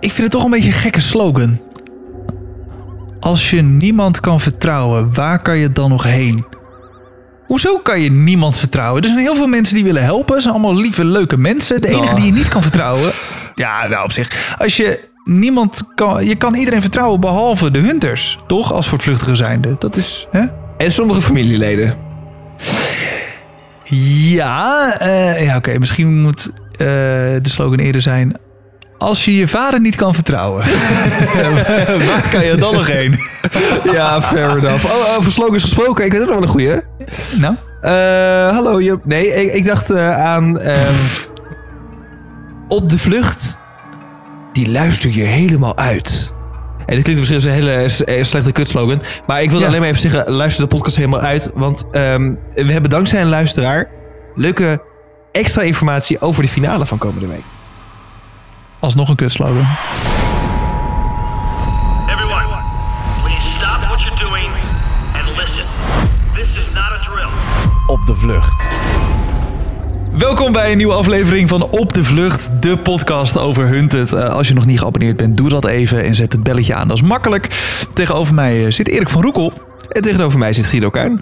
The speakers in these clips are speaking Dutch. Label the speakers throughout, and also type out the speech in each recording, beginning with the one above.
Speaker 1: Ik vind het toch een beetje een gekke slogan. Als je niemand kan vertrouwen, waar kan je dan nog heen? Hoezo kan je niemand vertrouwen? Er zijn heel veel mensen die willen helpen. Het zijn allemaal lieve, leuke mensen. De enige
Speaker 2: Oh.
Speaker 1: die je niet kan vertrouwen... Ja, nou op zich. Als je niemand kan... Je kan iedereen vertrouwen behalve de hunters. Toch? Als voortvluchtige zijnde. Dat is... Hè?
Speaker 2: En sommige familieleden.
Speaker 1: Ja, eh, ja oké. Misschien moet eh, de slogan eerder zijn... Als je je vader niet kan vertrouwen, waar kan je dan nog heen?
Speaker 2: Ja, fair enough. Oh, over slogans gesproken. Ik weet ook nog wel een goeie.
Speaker 1: Nou,
Speaker 2: Eh, hallo, Job. Nee, ik, ik dacht eh, aan... ehm, op de vlucht. Die luister je helemaal uit. En dit klinkt misschien als een hele eh, slechte kutslogan. Maar ik wilde
Speaker 1: Ja.
Speaker 2: alleen maar even zeggen, luister de podcast helemaal uit. Want ehm, we hebben dankzij een luisteraar leuke extra informatie over de finale van komende week.
Speaker 1: Alsnog een kutslogan.
Speaker 3: Everyone, please stop what you're doing and listen. This is not a drill.
Speaker 2: Op de vlucht.
Speaker 1: Welkom bij een nieuwe aflevering van Op de Vlucht, de podcast over Hunted. Eh, als je nog niet geabonneerd bent, doe dat even en zet het belletje aan. Dat is makkelijk. Tegenover mij eh, zit Erik van Roekel.
Speaker 2: En tegenover mij zit Guido Kuin.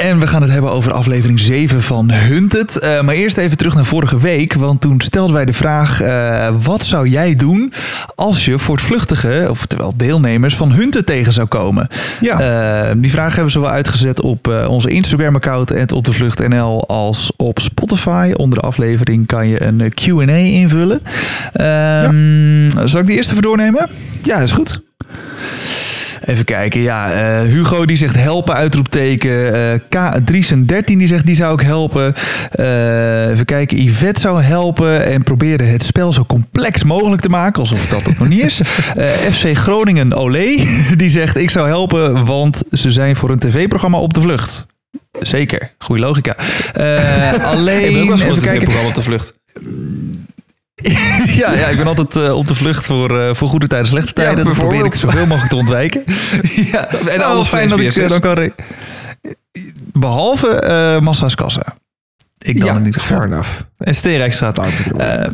Speaker 1: En we gaan het hebben over aflevering 7 van Hunted. Eh, maar eerst even terug naar vorige week. Want toen stelden wij de vraag: eh, wat zou jij doen als je voortvluchtige, oftewel deelnemers van Hunted tegen zou komen?
Speaker 2: Ja.
Speaker 1: Eh, die vraag hebben we zowel uitgezet op onze Instagram-account en op de Vlucht NL als op Spotify. Onder de aflevering kan je een Q&A invullen. Ehm, Zal ik die eerst even doornemen?
Speaker 2: Ja, is goed.
Speaker 1: Even kijken, ja. eh, Hugo die zegt helpen, uitroepteken. eh K. Driesen 13 die zegt die zou ik helpen. Eh, even kijken, Yvette zou helpen en proberen het spel zo complex mogelijk te maken. Alsof dat het nog niet is. Eh, FC Groningen Olé die zegt ik zou helpen, want ze zijn voor een tv-programma op de vlucht. Zeker, goede logica. Eh, alleen,
Speaker 2: Ik ben ook wel eens voor een
Speaker 1: kijken.
Speaker 2: programma op de vlucht.
Speaker 1: ja, ja, ik ben altijd eh, op de vlucht voor, eh, voor goede tijden, slechte tijden. Dan probeer ik zoveel mogelijk te ontwijken. ja, en
Speaker 2: alles
Speaker 1: fijn dat ik eh, dan kan... Behalve eh, Massa's Kassa. Ik dan
Speaker 2: ja,
Speaker 1: in ieder geval.
Speaker 2: enough. En Auto.
Speaker 1: Eh,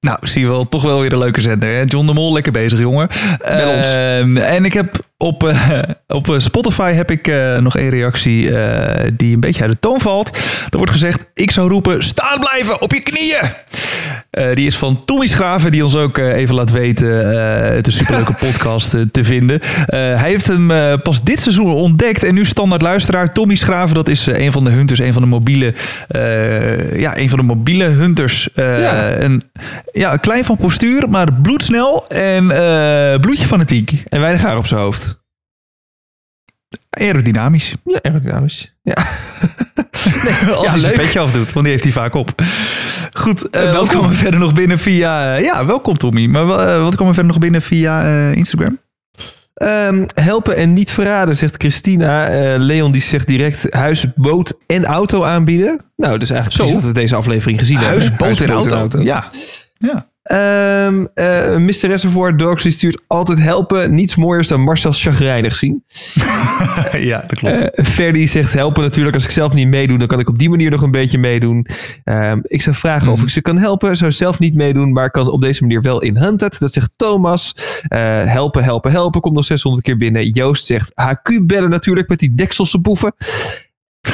Speaker 1: nou, zie je wel, toch wel weer een leuke zender. Hè? John de Mol, lekker bezig, jongen.
Speaker 2: ons.
Speaker 1: Ehm, en ik heb op, op Spotify heb ik nog één reactie die een beetje uit de toon valt. Er wordt gezegd, ik zou roepen, staan blijven, op je knieën. Eh, die is van Tommy Schraven, die ons ook eh, even laat weten eh, het een superleuke podcast te vinden. Hij heeft hem pas dit seizoen ontdekt en nu standaard luisteraar. Tommy Schraven, dat is een van de hunters, een van de mobiele, ja, een van de mobiele hunters.
Speaker 2: Ja.
Speaker 1: een, ja, klein van postuur, maar bloedsnel en bloedje fanatiek.
Speaker 2: En weinig haar op zijn hoofd.
Speaker 1: Aerodynamisch.
Speaker 2: Ja, aerodynamisch. Ja.
Speaker 1: Als hij zijn petje afdoet, want die heeft hij vaak op. Goed, eh, wat kwam er verder nog binnen via... eh, ja, welkom Tommy. Maar eh, wat kwam er verder nog binnen via Instagram?
Speaker 2: Ehm, helpen en niet verraden, zegt Christina. Leon die zegt direct huis, boot en auto aanbieden. Nou, dus eigenlijk
Speaker 1: Zo.
Speaker 2: wat we deze aflevering gezien
Speaker 1: Huis,
Speaker 2: hebben.
Speaker 1: boot en auto. Ja. ja.
Speaker 2: Ehm, eh, Mr. Reservoir Dogs die stuurt altijd helpen. Niets mooiers dan Marcel chagrijnig zien.
Speaker 1: ja, dat klopt.
Speaker 2: Ferdi zegt helpen natuurlijk. Als ik zelf niet meedoe, dan kan ik op die manier nog een beetje meedoen. Ehm, ik zou vragen of
Speaker 1: Mhm.
Speaker 2: ik ze kan helpen. Zou zelf niet meedoen, maar kan op deze manier wel in Hunted. Dat zegt Thomas. Eh, helpen, helpen, helpen. Komt nog 600 keer binnen. Joost zegt HQ bellen natuurlijk met die dekselse boeven.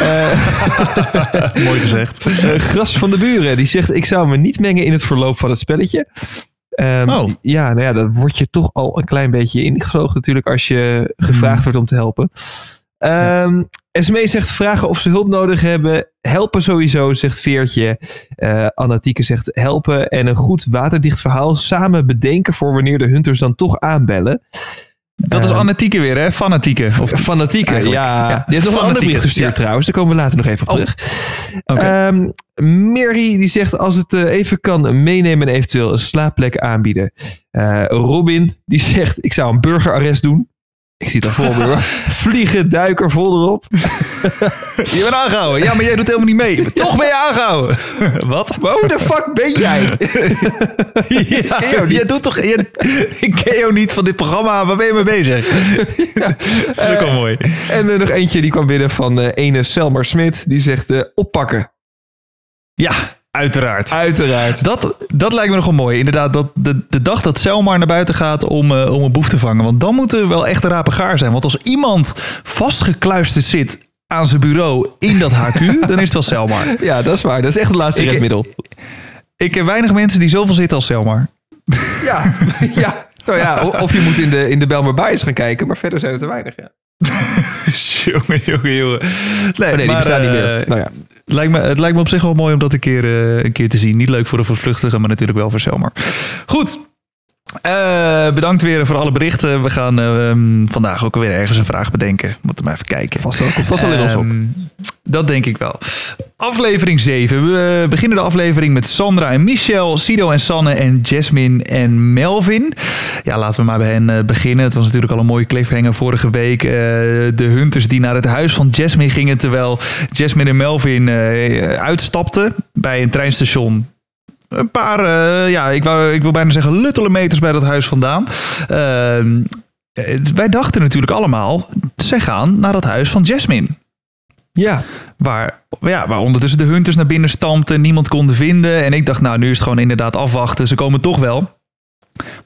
Speaker 2: Eh,
Speaker 1: Mooi gezegd.
Speaker 2: eh, Gras van de buren, die zegt ik zou me niet mengen in het verloop van het spelletje. Ehm,
Speaker 1: Oh.
Speaker 2: Ja, nou ja, dan word je toch al een klein beetje ingezogen natuurlijk als je gevraagd
Speaker 1: Hmm.
Speaker 2: wordt om te helpen. Ehm Esmee zegt vragen of ze hulp nodig hebben. Helpen sowieso, zegt Veertje. Annatieke zegt helpen en een goed waterdicht verhaal samen bedenken voor wanneer de hunters dan toch aanbellen.
Speaker 1: Dat is
Speaker 2: Eh,
Speaker 1: Annatieke weer, hè? Fanatieke. Of
Speaker 2: Fanatieke, ja.
Speaker 1: ja.
Speaker 2: Die heeft nog een andere
Speaker 1: Fanatieke,
Speaker 2: bericht gestuurd
Speaker 1: ja.
Speaker 2: trouwens. Daar komen we later nog even op
Speaker 1: Oh.
Speaker 2: terug. Ehm, Mary die zegt als het eh, even kan meenemen en eventueel een slaapplek aanbieden. Eh, Robin die zegt ik zou een burgerarrest doen. Ik zie het al voor me hoor. Vliegen, duiker, vol erop.
Speaker 1: je bent aangehouden. Ja, maar jij doet helemaal niet mee. Maar Toch ben je aangehouden. Wat?
Speaker 2: Hoe de fuck ben jij?
Speaker 1: Ja,
Speaker 2: ken jou niet.
Speaker 1: jij doet toch... jij- ik ken jou niet van dit programma. Waar ben je mee bezig? Dat is ook wel mooi.
Speaker 2: en er nog eentje die kwam binnen van eh, ene Selmar Smit. Die zegt eh, oppakken.
Speaker 1: Ja, Uiteraard.
Speaker 2: Uiteraard.
Speaker 1: Dat, dat lijkt me nogal mooi. Inderdaad, dat de, de dag dat Selmar naar buiten gaat om, eh, om een boef te vangen. Want dan moet er wel echt rapen gaar zijn. Want als iemand vastgekluisterd zit aan zijn bureau in dat HQ, dan is het wel Selmar.
Speaker 2: Ja, dat is waar. Dat is echt het laatste
Speaker 1: Ik-
Speaker 2: redmiddel.
Speaker 1: Ik ken weinig mensen die zoveel zitten als Selmar.
Speaker 2: Ja, ja. Nou ja, of je moet in de, in de Belmer Bias gaan kijken, maar verder zijn het er weinig. Ja.
Speaker 1: jongen, jongen, jongen. Nee,
Speaker 2: Oh nee, die niet
Speaker 1: eh,
Speaker 2: meer. Nou ja.
Speaker 1: Lijkt me, het lijkt me op zich wel mooi om dat een keer, eh, een keer te zien. Niet leuk voor de vervluchtigen, maar natuurlijk wel voor Selmar. Goed. Eh, bedankt weer voor alle berichten. We gaan eh, vandaag ook weer ergens een vraag bedenken. Moeten maar even kijken.
Speaker 2: Vast wel, vast wel in ons op.
Speaker 1: Ehm, Dat denk ik wel. Aflevering 7. We beginnen de aflevering met Sandra en Michel, Sido en Sanne en Jasmine en Melvin. Ja, laten we maar bij hen eh, beginnen. Het was natuurlijk al een mooie cliffhanger vorige week. Eh, de hunters die naar het huis van Jasmine gingen... terwijl Jasmine en Melvin eh, uitstapten bij een treinstation een paar, eh, ja, ik, wou, ik wil bijna zeggen luttele meters bij dat huis vandaan. Ehm, eh, wij dachten natuurlijk allemaal, zij gaan naar dat huis van Jasmine.
Speaker 2: Ja,
Speaker 1: Waar, ja, waar ondertussen de hunters naar binnen stampten, niemand konden vinden. En ik dacht, nou, nu is het gewoon inderdaad afwachten. Ze komen toch wel.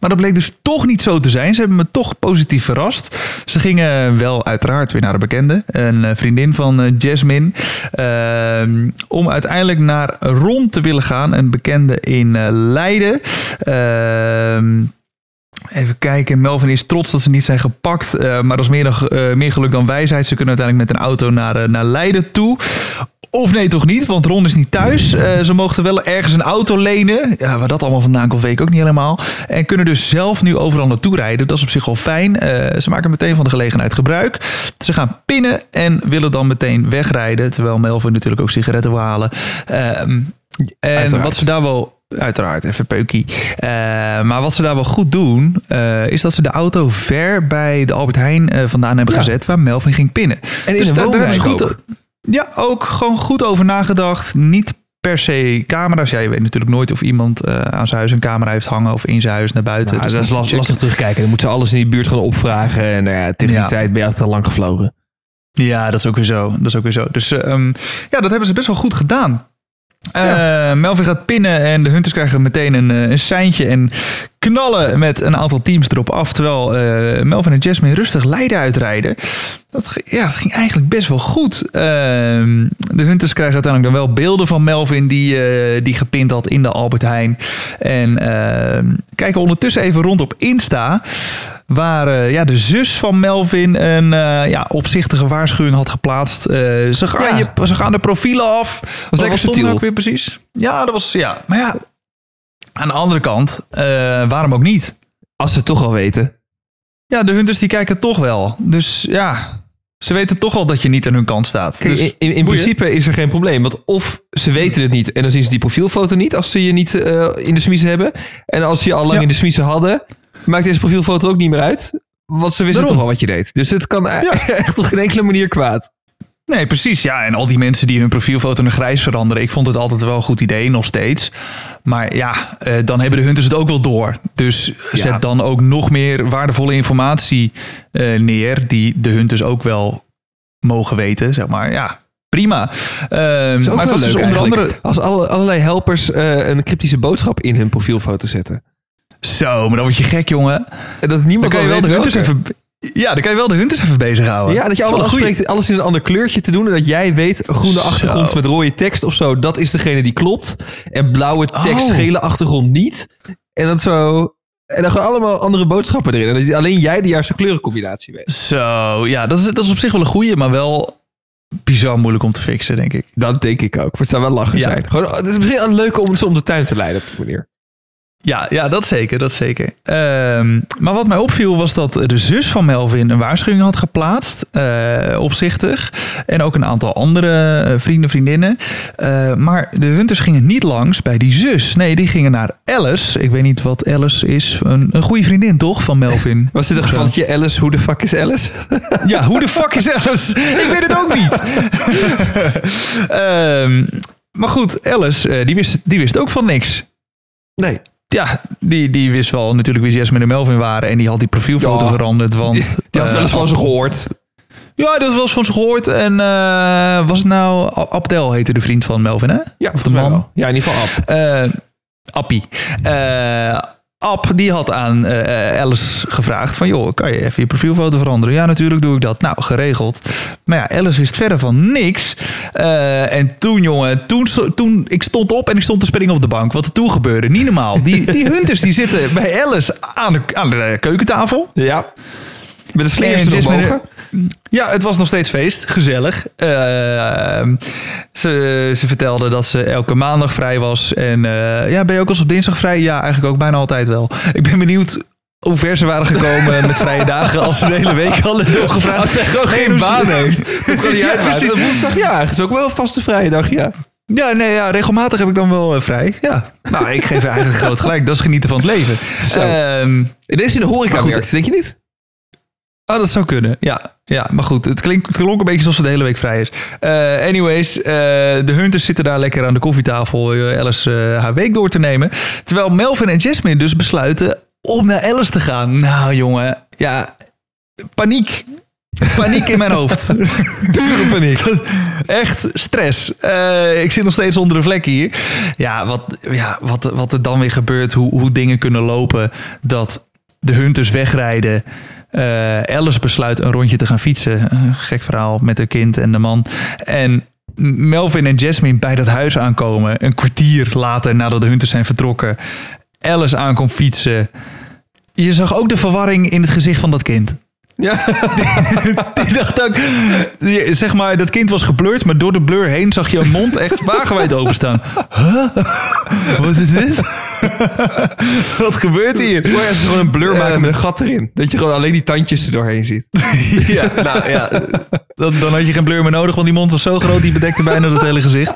Speaker 1: Maar dat bleek dus toch niet zo te zijn. Ze hebben me toch positief verrast. Ze gingen wel uiteraard weer naar de bekende. Een eh, vriendin van eh, Jasmine. Ehm, om uiteindelijk naar Ron te willen gaan. Een bekende in eh, Leiden. Ehm, Even kijken, Melvin is trots dat ze niet zijn gepakt. eh, maar dat is meer, dan, eh, meer geluk dan wijsheid. Ze kunnen uiteindelijk met een auto naar, eh, naar Leiden toe. Of nee, toch niet, want Ron is niet thuis. Ze mochten wel ergens een auto lenen. Ja, waar dat allemaal vandaan komt, weet ik ook niet helemaal. En kunnen dus zelf nu overal naartoe rijden. Dat is op zich wel fijn. Ze maken meteen van de gelegenheid gebruik. Ze gaan pinnen en willen dan meteen wegrijden. Terwijl Melvin natuurlijk ook sigaretten wil halen. Ehm, en
Speaker 2: Uiteraard.
Speaker 1: wat ze daar wel... Uiteraard, even peukie. Eh, maar wat ze daar wel goed doen... eh, is dat ze de auto ver bij de Albert Heijn eh, vandaan hebben
Speaker 2: Ja.
Speaker 1: gezet... waar Melvin ging pinnen.
Speaker 2: en
Speaker 1: Dus
Speaker 2: een
Speaker 1: daar- daar hebben ze
Speaker 2: woonwijk
Speaker 1: goed,
Speaker 2: ook.
Speaker 1: ja, ook gewoon goed over nagedacht. Niet per se camera's. Ja, je weet natuurlijk nooit of iemand aan zijn huis een camera heeft hangen of in zijn huis naar buiten.
Speaker 2: Nou,
Speaker 1: Dus
Speaker 2: dat is lastig terugkijken. Dan moeten ze alles in die buurt gaan opvragen. En nou ja, tegen
Speaker 1: Ja.
Speaker 2: die tijd ben je al te lang gevlogen.
Speaker 1: Ja, dat is ook weer zo. Dat is ook weer zo. Dus eh, ehm, ja, dat hebben ze best wel goed gedaan. Eh, Melvin gaat pinnen en de Hunters krijgen meteen een, eh, een seintje. En knallen met een aantal teams erop af. Terwijl eh, Melvin en Jasmine rustig Leiden uitrijden. Dat, ja, dat ging eigenlijk best wel goed. Ehm, de Hunters krijgen uiteindelijk dan wel beelden van Melvin die, eh, die gepind had in de Albert Heijn. En ehm, kijken ondertussen even rond op Insta. Waar eh, ja, de zus van Melvin een ja, opzichtige waarschuwing had geplaatst. Ze, gaan
Speaker 2: Ja.
Speaker 1: je, ze gaan de profielen af. Wat
Speaker 2: lekker
Speaker 1: stond
Speaker 2: subtiel.
Speaker 1: ook weer precies? Ja, dat was ja. Maar ja, aan de andere kant, eh, waarom ook niet?
Speaker 2: Als ze het toch al weten.
Speaker 1: Ja, de hunters die kijken toch wel. Dus ja, ze weten toch wel dat je niet aan hun kant staat.
Speaker 2: Kijk,
Speaker 1: dus,
Speaker 2: in, principe is er geen probleem. Want of ze weten het niet en dan zien ze die profielfoto niet als ze je niet eh, in de smiezen hebben. En als ze je al lang
Speaker 1: Ja.
Speaker 2: in de smiezen hadden, maakt deze profielfoto ook niet meer uit. Want ze wisten
Speaker 1: Daarom.
Speaker 2: toch al wat je deed. Dus het kan echt op geen enkele manier kwaad.
Speaker 1: Nee, precies. Ja, en al die mensen die hun profielfoto naar grijs veranderen. Ik vond het altijd wel een goed idee, nog steeds. Maar ja, eh, dan hebben de hunters het ook wel door. Dus zet dan ook nog meer waardevolle informatie eh, neer... die de hunters ook wel mogen weten, zeg maar. Ja, prima. Ehm, maar het was dus onder andere...
Speaker 2: Als alle, allerlei helpers eh, een cryptische boodschap in hun profielfoto zetten.
Speaker 1: Zo, maar dan word je gek, jongen.
Speaker 2: En dat
Speaker 1: Dan
Speaker 2: niemand
Speaker 1: kan je wel de hunters even... Ja, dan kan je wel de hunters even bezighouden.
Speaker 2: Ja, dat je allemaal afspreekt alles in een ander kleurtje te doen. En dat jij weet, groene
Speaker 1: Zo.
Speaker 2: achtergrond met rode tekst of zo, dat is degene die klopt. En blauwe tekst,
Speaker 1: Oh.
Speaker 2: gele achtergrond niet. En dat zo... En dan gewoon allemaal andere boodschappen erin. En dat alleen jij de juiste kleurencombinatie weet.
Speaker 1: Zo, ja, dat is, dat is op zich wel een goeie, maar wel bizar moeilijk om te fixen, denk ik.
Speaker 2: Dat denk ik ook. Het zou wel lachen
Speaker 1: Ja.
Speaker 2: zijn. Gewoon, het is misschien een leuke om om de tuin te leiden op die manier.
Speaker 1: Ja, ja, dat zeker, dat zeker. Ehm, maar wat mij opviel was dat de zus van Melvin een waarschuwing had geplaatst, eh, opzichtig. En ook een aantal andere eh, vrienden, vriendinnen. Eh, maar de hunters gingen niet langs bij die zus. Nee, die gingen naar Alice. Ik weet niet wat Alice is. Een, een goede vriendin, toch, van Melvin?
Speaker 2: Was dit een gevalletje Alice? Hoe de fuck is Alice?
Speaker 1: Ja, hoe de fuck is Alice? Ik weet het ook niet. Ehm, maar goed, Alice, die, wist, die wist ook van niks.
Speaker 2: Nee.
Speaker 1: Ja, die, die wist wel natuurlijk wie Jasmine en Melvin waren. En die had die profielfoto
Speaker 2: Ja.
Speaker 1: veranderd. Want,
Speaker 2: Die had wel eens
Speaker 1: eh,
Speaker 2: van ze gehoord.
Speaker 1: Ja, dat was van ze gehoord. En eh, was het nou... Abdel heette de vriend van Melvin, hè?
Speaker 2: Ja,
Speaker 1: of de man.
Speaker 2: Ja, in ieder geval Ab.
Speaker 1: Eh Appie. Eh App, die had aan eh, Alice gevraagd van... joh, kan je even je profielfoto veranderen? Ja, natuurlijk doe ik dat. Nou, geregeld. Maar ja, Alice wist verder van niks. Eh, en toen, jongen, toen, toen... Ik stond op en ik stond te springen op de bank. Wat er toen gebeurde, niet normaal. Die, die hunters, die zitten bij Alice aan de, aan de keukentafel.
Speaker 2: Ja. Met de slingers
Speaker 1: En Ja, het was nog steeds feest. Gezellig. Eh, ze, ze vertelde dat ze elke maandag vrij was. En eh, ja, ben je ook als op dinsdag vrij? Ja, eigenlijk ook bijna altijd wel. Ik ben benieuwd hoe ver ze waren gekomen met vrije dagen als ze de hele week hadden doorgevraagd.
Speaker 2: Als ze gewoon geen baan heeft. Dat kan niet
Speaker 1: Ja, precies.
Speaker 2: Woensdag, ja. Is ook wel een vaste vrije dag, ja.
Speaker 1: Ja, nee, ja, regelmatig heb ik dan wel eh, vrij. Ja. Nou, ik geef eigenlijk groot gelijk. Dat is genieten van het leven.
Speaker 2: Zo.
Speaker 1: Ehm,
Speaker 2: deze in de horeca
Speaker 1: goed,
Speaker 2: werkt, denk je niet?
Speaker 1: Oh, dat zou kunnen. Ja, ja maar goed. Het, klinkt, het klonk een beetje alsof ze de hele week vrij is. Eh, anyways, eh, de Hunters zitten daar lekker aan de koffietafel eh, Alice haar week door te nemen. Terwijl Melvin en Jasmine dus besluiten om naar Alice te gaan. Nou, jongen. Ja, paniek. Paniek in mijn hoofd. Pure paniek. Echt stress. Ik zit nog steeds onder de vlek hier. Ja, wat, ja wat, wat er dan weer gebeurt. Hoe, hoe dingen kunnen lopen. Dat de Hunters wegrijden. Eh, Alice besluit een rondje te gaan fietsen. Gek verhaal met een kind en de man. En Melvin en Jasmine bij dat huis aankomen. Een kwartier later nadat de Hunters zijn vertrokken. Alice aankomt fietsen. Je zag ook de verwarring in het gezicht van dat kind.
Speaker 2: Ja.
Speaker 1: Ik dacht ook, die- zeg maar, dat kind was geblurred, maar door de blur heen zag je een mond echt wagenwijd openstaan. Huh? Wat is dit? Wat gebeurt hier?
Speaker 2: Moet je gewoon een blur maken
Speaker 1: Ehm.
Speaker 2: met een gat erin. Dat je gewoon alleen die tandjes er doorheen ziet.
Speaker 1: Ja, nou ja, dan, dan had je geen blur meer nodig, want die mond was zo groot, die bedekte bijna het hele gezicht.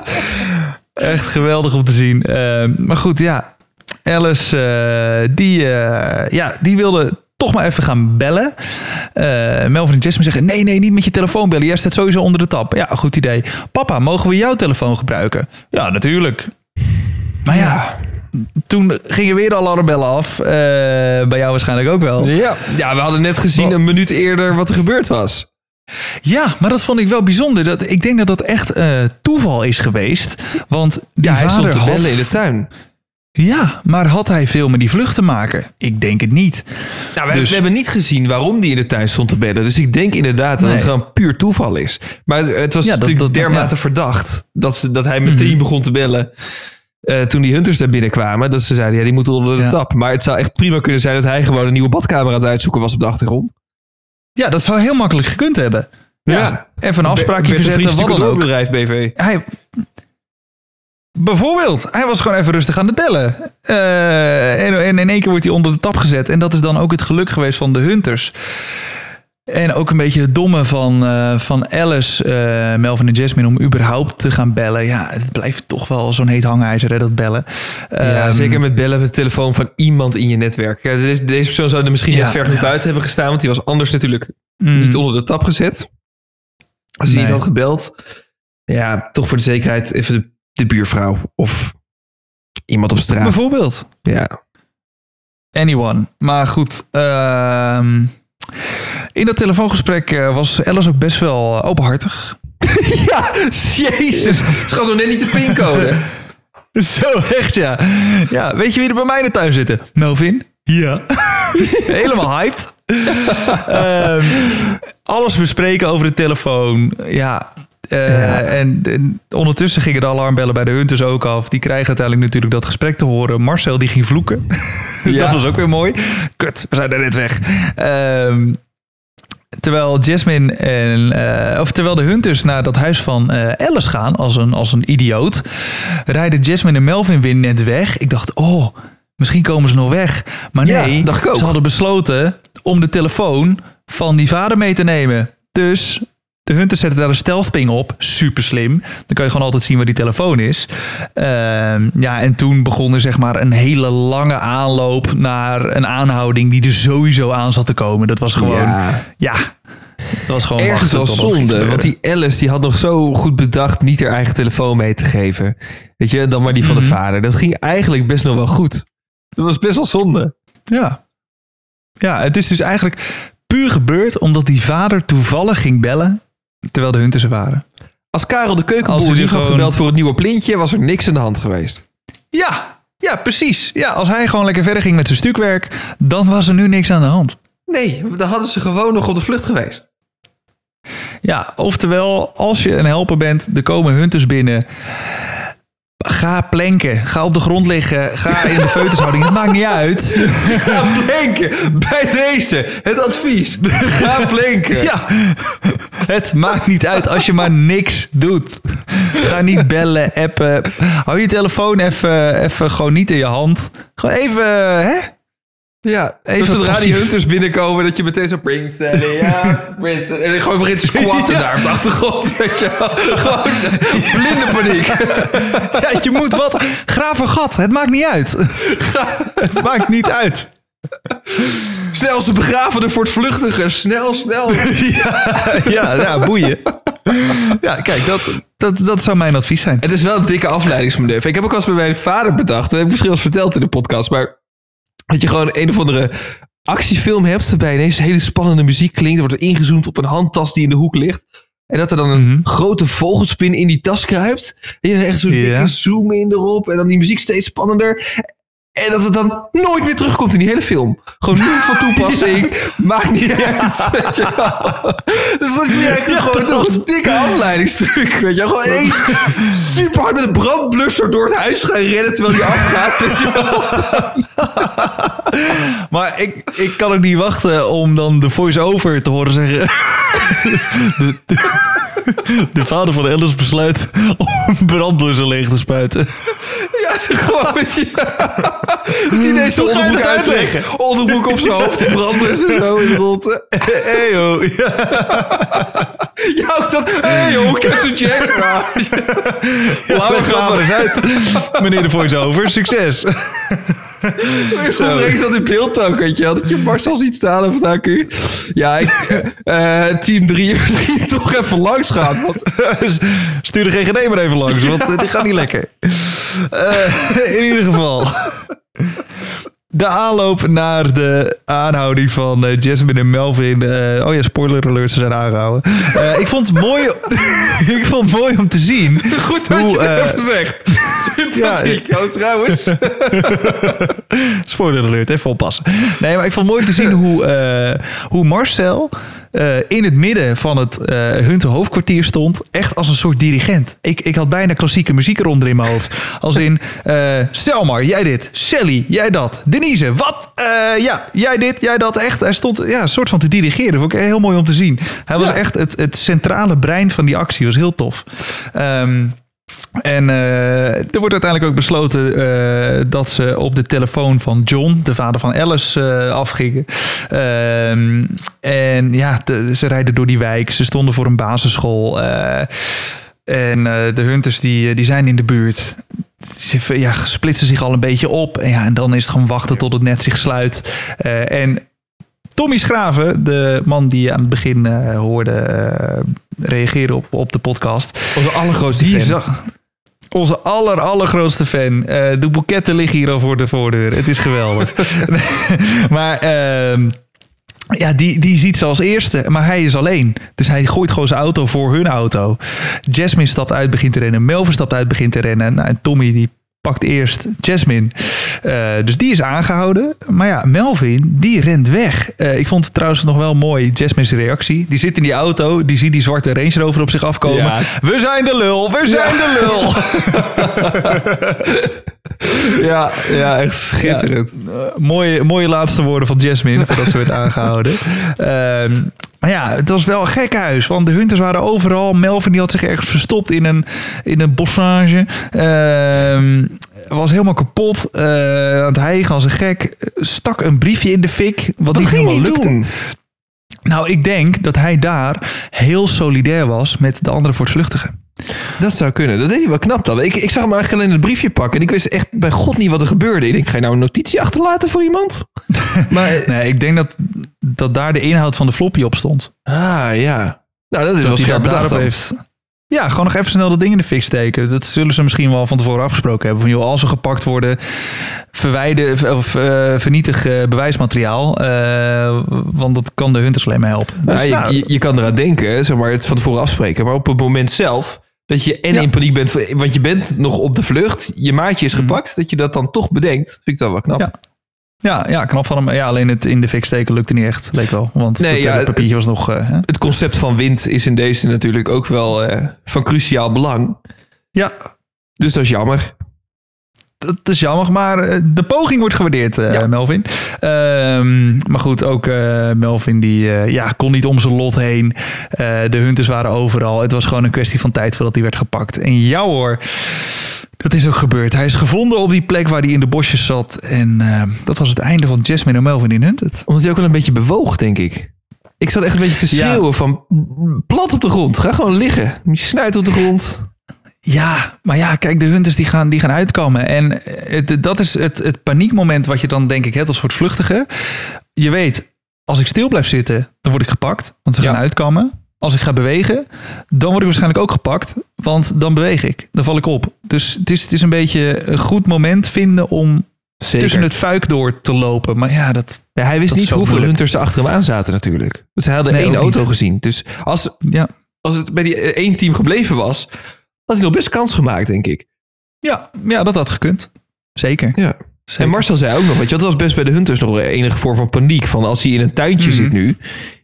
Speaker 1: Echt geweldig om te zien. Eh, maar goed, ja, Alice, eh, die, eh, ja, die wilde toch maar even gaan bellen. Eh, Melvin en Jasmine zeggen, nee, nee, niet met je telefoon bellen. Jij staat sowieso onder de tap. Ja, goed idee. Papa, mogen we jouw telefoon gebruiken? Ja, natuurlijk. Maar ja, toen gingen weer de alarmbellen af. Eh, bij jou waarschijnlijk ook wel.
Speaker 2: Ja. ja, we hadden net gezien een minuut eerder wat er gebeurd was.
Speaker 1: Ja, maar dat vond ik wel bijzonder. Dat, ik denk dat dat echt eh, toeval is geweest. Want die
Speaker 2: Ja, hij stond
Speaker 1: vader
Speaker 2: te
Speaker 1: had...
Speaker 2: bellen in de tuin.
Speaker 1: Ja, maar had hij veel met die vlucht te maken? Ik denk het niet.
Speaker 2: Nou, we,
Speaker 1: Dus-
Speaker 2: we hebben niet gezien waarom die in de tuin stond te bellen. Dus ik denk inderdaad dat
Speaker 1: Nee.
Speaker 2: het gewoon puur toeval is. Maar het was
Speaker 1: Ja,
Speaker 2: natuurlijk
Speaker 1: dat-
Speaker 2: dermate
Speaker 1: ja.
Speaker 2: verdacht dat, dat hij meteen
Speaker 1: Mhm.
Speaker 2: begon te bellen. eh, toen die hunters daar binnenkwamen. Dat ze zeiden, ja, die moeten onder de
Speaker 1: Ja.
Speaker 2: tap. Maar het zou echt prima kunnen zijn dat hij gewoon een nieuwe badkamer aan het uitzoeken was op de achtergrond.
Speaker 1: Ja, dat zou heel makkelijk gekund hebben. Ja. Even een afspraakje verzetten, wat ook.
Speaker 2: bedrijf BV.
Speaker 1: Hij... Bijvoorbeeld, hij was gewoon even rustig aan het bellen. Eh, en, en in één keer wordt hij onder de tap gezet. En dat is dan ook het geluk geweest van de Hunters. En ook een beetje het domme van, eh, van Alice, eh, Melvin en Jasmine... om überhaupt te gaan bellen. Ja, het blijft toch wel zo'n heet hangijzer, hè, dat bellen.
Speaker 2: Ja,
Speaker 1: Ehm,
Speaker 2: zeker met bellen met de telefoon van iemand in je netwerk. Ja, deze, deze persoon zou er misschien
Speaker 1: Ja,
Speaker 2: net ver
Speaker 1: ja.
Speaker 2: buiten hebben gestaan. Want die was anders natuurlijk
Speaker 1: mm,
Speaker 2: niet onder de tap gezet. Als hij
Speaker 1: Nee.
Speaker 2: niet had gebeld. Ja, toch voor de zekerheid even de, de buurvrouw. Of iemand op straat.
Speaker 1: Bijvoorbeeld.
Speaker 2: Ja.
Speaker 1: Anyone. Maar goed, ehm, in dat telefoongesprek eh, was Alice ook best wel eh, openhartig.
Speaker 2: ja, jezus. Ze gaat nog net niet de pincode.
Speaker 1: Zo echt, ja. Ja, weet je wie er bij mij in de tuin zitten? Melvin. Ja. Helemaal hyped. Ehm, alles bespreken over de telefoon. Ja. Eh,
Speaker 2: Ja.
Speaker 1: En, en ondertussen gingen de alarmbellen bij de Hunters ook af. Die krijgen uiteindelijk natuurlijk dat gesprek te horen. Marcel die ging vloeken.
Speaker 2: Ja.
Speaker 1: dat was ook weer mooi. Kut, we zijn er net weg. Ehm, terwijl Jasmine en... eh, of terwijl de Hunters naar dat huis van eh, Alice gaan als een, als een idioot... rijden Jasmine en Melvin weer net weg. Ik dacht, oh, misschien komen ze nog weg. Maar nee, ze hadden besloten om de telefoon van die vader mee te nemen. Dus de Hunters zetten daar een stealthping op. Super slim. Dan kan je gewoon altijd zien waar die telefoon is. Ehm, ja, en toen begon er zeg maar een hele lange aanloop naar een aanhouding die er sowieso aan zat te komen. Dat was gewoon, ja,
Speaker 2: Ja.
Speaker 1: dat was gewoon
Speaker 2: Ergens wel zonde. Want die Alice die had nog zo goed bedacht niet haar eigen telefoon mee te geven. Weet je, dan maar die van
Speaker 1: Mhm.
Speaker 2: de vader. Dat ging eigenlijk best nog wel goed. Dat was best wel zonde.
Speaker 1: Ja. Ja, het is dus eigenlijk puur gebeurd omdat die vader toevallig ging bellen terwijl de hunters er waren.
Speaker 2: Als Karel de keukenboer niet had
Speaker 1: gewoon-
Speaker 2: gebeld voor het nieuwe plintje, was er niks aan de hand geweest.
Speaker 1: Ja, ja, precies. Ja, als hij gewoon lekker verder ging met zijn stukwerk, dan was er nu niks aan de hand.
Speaker 2: Nee, dan hadden ze gewoon nog op de vlucht geweest.
Speaker 1: Ja, oftewel, als je een helper bent, er komen hunters binnen. Ga planken, ga op de grond liggen, ga in de feutushouding. Het maakt niet uit.
Speaker 2: Ga planken. Bij deze. Het advies. Ga planken.
Speaker 1: Ja, het maakt niet uit als je maar niks doet. Ga niet bellen, appen. Hou je telefoon even, even gewoon niet in je hand. Gewoon even, hè?
Speaker 2: Ja,
Speaker 1: Even
Speaker 2: dus zodra die hunters binnenkomen, dat je meteen zo Prince Daddy, ja, Prince En dan gewoon begint te squatten
Speaker 1: Ja.
Speaker 2: daar op de achtergrond. Weet je wel. Gewoon blinde paniek.
Speaker 1: Ja, je moet wat. Graaf een gat, het maakt niet uit. Het maakt niet uit.
Speaker 2: Snel ze begraven de voortvluchtigen. Snel, snel.
Speaker 1: Ja, ja boeien. Ja, kijk, dat, dat, dat zou mijn advies zijn.
Speaker 2: Het is wel een dikke afleidingsmanoeuvre. Ik heb ook eens bij mijn vader bedacht. Dat heb ik misschien wel eens verteld in de podcast. Maar dat je gewoon een of andere actiefilm hebt. Waarbij ineens hele spannende muziek klinkt. Er wordt ingezoomd op een handtas die in de hoek ligt. En dat er dan een
Speaker 1: Mhm.
Speaker 2: grote vogelspin in die tas kruipt. En je dan echt zo'n
Speaker 1: Ja.
Speaker 2: dikke zoom in erop. En dan die muziek steeds spannender. En dat het dan nooit meer terugkomt in die hele film. Gewoon niet van toepassing. Maakt niet uit. Weet je wel. Dus dat gewoon een dikke afleidingstruc. Weet je wel. Gewoon eens super hard met een brandblusser door het huis gaan rennen terwijl die afgaat. Weet je wel.
Speaker 1: Maar ik, ik kan ook niet wachten om dan de voice-over te horen zeggen. De, de, de vader van Ellis besluit om een brandblusser leeg te spuiten.
Speaker 2: Ja, gewoon weet je. Hij ineens zijn onderbroek
Speaker 1: uitleggen?
Speaker 2: Onderbroek op zijn hoofd, die brandblusser zo in de ronde.
Speaker 1: Hey joh. Ja.
Speaker 2: Ook dat. Hé joh, Captain Jack. Ja.
Speaker 1: Laat het
Speaker 2: maar
Speaker 1: maar eens uit. Meneer de voice-over, succes.
Speaker 2: Zo brengt dat in beeld ook, weet je wel. Dat je Marcel ziet staan op het AQ. Ja, ik, eh, team 3 misschien toch even langs gaan. Want
Speaker 1: Stuur de GGD maar even langs, want het gaat niet lekker. Eh, in ieder geval. De aanloop naar de aanhouding van eh, Jasmine en Melvin. eh, oh ja, spoiler alert, ze zijn aangehouden. Eh, ik vond het mooi, ik vond het mooi om te zien.
Speaker 2: goed dat
Speaker 1: hoe,
Speaker 2: je het even zegt. Sympathiek, oh, trouwens.
Speaker 1: Spoiler alert, even oppassen. Nee, maar ik vond het mooi om te zien hoe, hoe Marcel eh, in het midden van het Hunter hoofdkwartier stond. Echt als een soort dirigent. Ik, ik had bijna klassieke muziek eronder in mijn hoofd. Als in, eh Selmar, jij dit. Sally, jij dat. Denise, wat? Ja, jij dit, jij dat. Echt, hij stond ja, een soort van te dirigeren. Vond ik heel mooi om te zien. Hij was echt het, het centrale brein van die actie. was heel tof. Ehm en eh, er wordt uiteindelijk ook besloten eh, dat ze op de telefoon van John, de vader van Alice, eh, afgingen. Ehm, en ja, de- ze rijden door die wijk. Ze stonden voor een basisschool. en de hunters die, die zijn in de buurt. Ze ja, splitsen zich al een beetje op. En, ja, en dan is het gewoon wachten tot het net zich sluit. En Tommy Schraven, de man die je aan het begin hoorde eh, reageren op, op de podcast.
Speaker 2: Onze allergrootste
Speaker 1: Die
Speaker 2: fan.
Speaker 1: zag onze aller, allergrootste fan. Eh, de boeketten liggen hier al voor de voordeur. Het is geweldig. maar ehm, ja, die, die ziet ze als eerste. Maar hij is alleen. Dus hij gooit gewoon zijn auto voor hun auto. Jasmine stapt uit, begint te rennen. Melvin stapt uit, begint te rennen. Nou, en Tommy die pakt eerst Jasmine. Eh, dus die is aangehouden. Maar ja, Melvin, die rent weg. Eh, ik vond het trouwens nog wel mooi, Jasmine's reactie. Die zit in die auto, die ziet die zwarte Range Rover op zich afkomen.
Speaker 2: Ja.
Speaker 1: We zijn de lul, we zijn de lul.
Speaker 2: Ja, ja, echt schitterend.
Speaker 1: Eh, mooie, mooie laatste woorden van Jasmine voordat ze werd aangehouden. Ehm, maar ja, het was wel een gek huis. Want de hunters waren overal. Melvin die had zich ergens verstopt in een, in een bossage. Ehm, was helemaal kapot. eh, aan het hijgen als een gek. Stak een briefje in de fik. Wat, niet helemaal lukte. Nou, ik denk dat hij daar heel solidair was met de andere voortvluchtigen.
Speaker 2: Dat zou kunnen. Dat deed hij wel knap dan. Ik, ik zag hem eigenlijk alleen het briefje pakken. En ik wist echt bij god niet wat er gebeurde. Ik denk, ga je nou een notitie achterlaten voor iemand? maar,
Speaker 1: Nee, ik denk dat, dat daar de inhoud van de floppy op stond.
Speaker 2: ah ja. Nou, dat is wel
Speaker 1: dat hij
Speaker 2: scherp
Speaker 1: dat
Speaker 2: bedacht
Speaker 1: heeft. Ja, gewoon nog even snel dat ding in de fik steken. Dat zullen ze misschien wel van tevoren afgesproken hebben. Van joh, als ze gepakt worden, verwijden of eh, vernietig eh, bewijsmateriaal. Eh, want dat kan de hunters alleen maar helpen. Dus,
Speaker 2: Nou, je,
Speaker 1: nou,
Speaker 2: je, je kan eraan denken, zeg maar, het van tevoren afspreken. Maar op het moment zelf, dat je en
Speaker 1: Ja.
Speaker 2: in paniek bent, want je bent nog op de vlucht, je maatje is gepakt, dat je dat dan toch bedenkt, vind ik dat wel knap.
Speaker 1: Ja. Ja, ja, knap van hem. Ja, alleen het in de fik steken lukte niet echt, leek wel. Want
Speaker 2: Nee,
Speaker 1: het
Speaker 2: ja,
Speaker 1: papiertje was nog... eh?
Speaker 2: Het concept van wind is in deze natuurlijk ook wel eh, van cruciaal belang.
Speaker 1: ja,
Speaker 2: Dus dat is jammer.
Speaker 1: dat is jammer, maar eh, de poging wordt gewaardeerd,
Speaker 2: Ja.
Speaker 1: Melvin. Ehm, maar goed, ook Melvin die ja, kon niet om zijn lot heen. De hunters waren overal. Het was gewoon een kwestie van tijd voordat hij werd gepakt. En ja hoor, dat is ook gebeurd. Hij is gevonden op die plek waar hij in de bosjes zat. En eh, dat was het einde van Jasmine en Melvin in Hunted.
Speaker 2: Omdat hij ook wel een beetje bewoog, denk ik. Ik zat echt een beetje te
Speaker 1: Ja.
Speaker 2: schreeuwen van plat op de grond. Ga gewoon liggen. Je snuit op de grond.
Speaker 1: Ja, maar ja, kijk, de hunters die gaan, die gaan uitkomen. En het, dat is het, het paniekmoment wat je dan denk ik hebt als voortvluchtige. Je weet, als ik stil blijf zitten, dan word ik gepakt. Want ze
Speaker 2: Ja.
Speaker 1: gaan uitkomen. Als ik ga bewegen, dan word ik waarschijnlijk ook gepakt. Want dan beweeg ik. Dan val ik op. Dus het is, het is een beetje een goed moment vinden om
Speaker 2: Zeker.
Speaker 1: tussen het vuik door te lopen. Maar ja, dat...
Speaker 2: Ja, hij wist
Speaker 1: Dat
Speaker 2: niet hoeveel
Speaker 1: moeilijk.
Speaker 2: hunters er achter hem aan zaten natuurlijk. Dus hij had
Speaker 1: Nee,
Speaker 2: één auto
Speaker 1: niet.
Speaker 2: gezien. Dus als,
Speaker 1: Ja,
Speaker 2: als het bij die eh, één team gebleven was, had hij nog best kans gemaakt, denk ik.
Speaker 1: ja, ja dat had gekund. Zeker.
Speaker 2: Ja.
Speaker 1: Zeker.
Speaker 2: En Marcel zei ook nog, weet je, dat was best bij de Hunters nog enige vorm van paniek. Van als hij in een tuintje
Speaker 1: Mhm.
Speaker 2: zit nu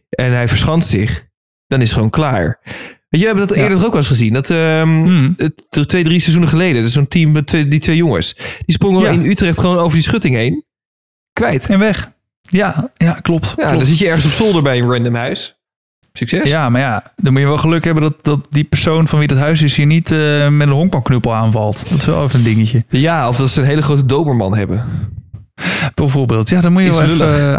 Speaker 2: en hij verschanst zich, dan is het gewoon klaar. Weet je, we hebben dat
Speaker 1: Ja.
Speaker 2: eerder ook wel eens gezien. Dat ehm, het, twee, drie seizoenen geleden, dus zo'n team met twee, die twee jongens. Die sprongen
Speaker 1: Ja.
Speaker 2: in Utrecht gewoon over die schutting heen. Kwijt.
Speaker 1: En weg. Ja, ja klopt.
Speaker 2: Ja,
Speaker 1: klopt.
Speaker 2: dan zit je ergens op zolder bij een random huis. Succes.
Speaker 1: Ja, maar ja, dan moet je wel geluk hebben dat, dat die persoon van wie dat huis is je niet eh, met een honkbalknuppel aanvalt. Dat is wel even een dingetje.
Speaker 2: Ja, of dat ze een hele grote doberman hebben.
Speaker 1: Bijvoorbeeld. Ja, dan moet je
Speaker 2: Is
Speaker 1: wel even, eh,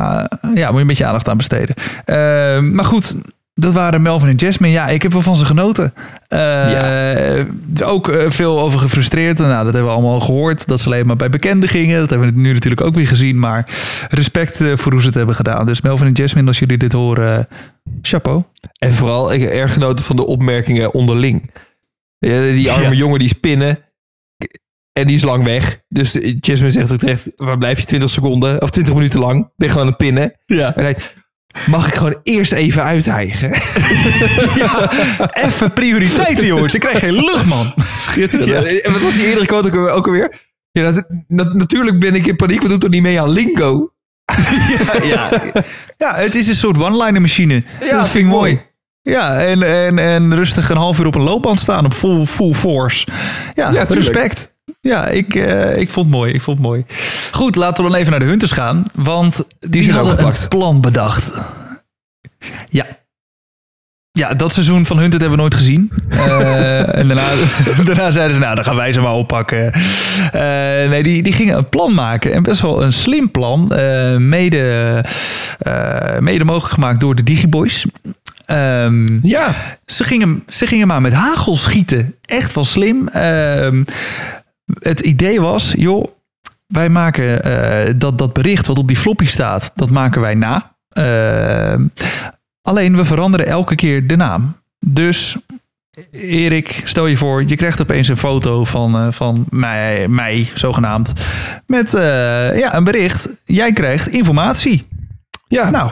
Speaker 1: ja, moet je een beetje aandacht aan besteden. Eh, maar goed, dat waren Melvin en Jasmine. Ja, ik heb wel van ze genoten. Eh, Ook eh, veel over gefrustreerd. Nou, dat hebben we allemaal al gehoord. Dat ze alleen maar bij bekenden gingen. Dat hebben we nu natuurlijk ook weer gezien. Maar respect eh, voor hoe ze het hebben gedaan. Dus Melvin en Jasmine, als jullie dit horen, chapeau.
Speaker 2: En vooral, ik heb erg genoten van de opmerkingen onderling. Die arme
Speaker 1: Ja.
Speaker 2: jongen die spinnen. En die is lang weg. Dus Jasmine zegt ook terecht, waar blijf je 20 seconden of 20 minuten lang? Ben gewoon aan het pinnen.
Speaker 1: Ja.
Speaker 2: En hij mag ik gewoon eerst even uithijgen?
Speaker 1: Even prioriteiten, jongens. Ik krijg geen lucht, man.
Speaker 2: Ja. En wat was die eerdere quote ook, ook alweer? Ja, dat, dat- natuurlijk ben ik in paniek, we doen toch niet mee aan lingo?
Speaker 1: ja. ja, het is een soort one-liner machine.
Speaker 2: Ja,
Speaker 1: dat vind ik mooi. Ja, en, en, en rustig een half uur op een loopband staan op full, full force. Ja,
Speaker 2: Ja,
Speaker 1: respect. Ja, ik, eh, ik vond het mooi. Ik vond het mooi. Goed, laten we dan even naar de Hunters gaan. Want die,
Speaker 2: zijn
Speaker 1: hadden een plan bedacht. Ja. Ja, dat seizoen van Hunted hebben we nooit gezien. Eh, en daarna, daarna zeiden ze, nou, dan gaan wij ze maar oppakken. Eh, nee, die, die gingen een plan maken. En best wel een slim plan. Mede, mede mogelijk gemaakt door de Digiboys. Ehm,
Speaker 2: Ja.
Speaker 1: ze gingen, ze gingen maar met hagel schieten. Echt wel slim. Ehm, het idee was, joh, wij maken eh, dat, dat bericht wat op die floppy staat, dat maken wij na. Ehm, alleen we veranderen elke keer de naam. Dus Erik, stel je voor, je krijgt opeens een foto van, eh, van mij, mij, zogenaamd, met eh, ja, een bericht. Jij krijgt informatie.
Speaker 2: Ja.
Speaker 1: Nou,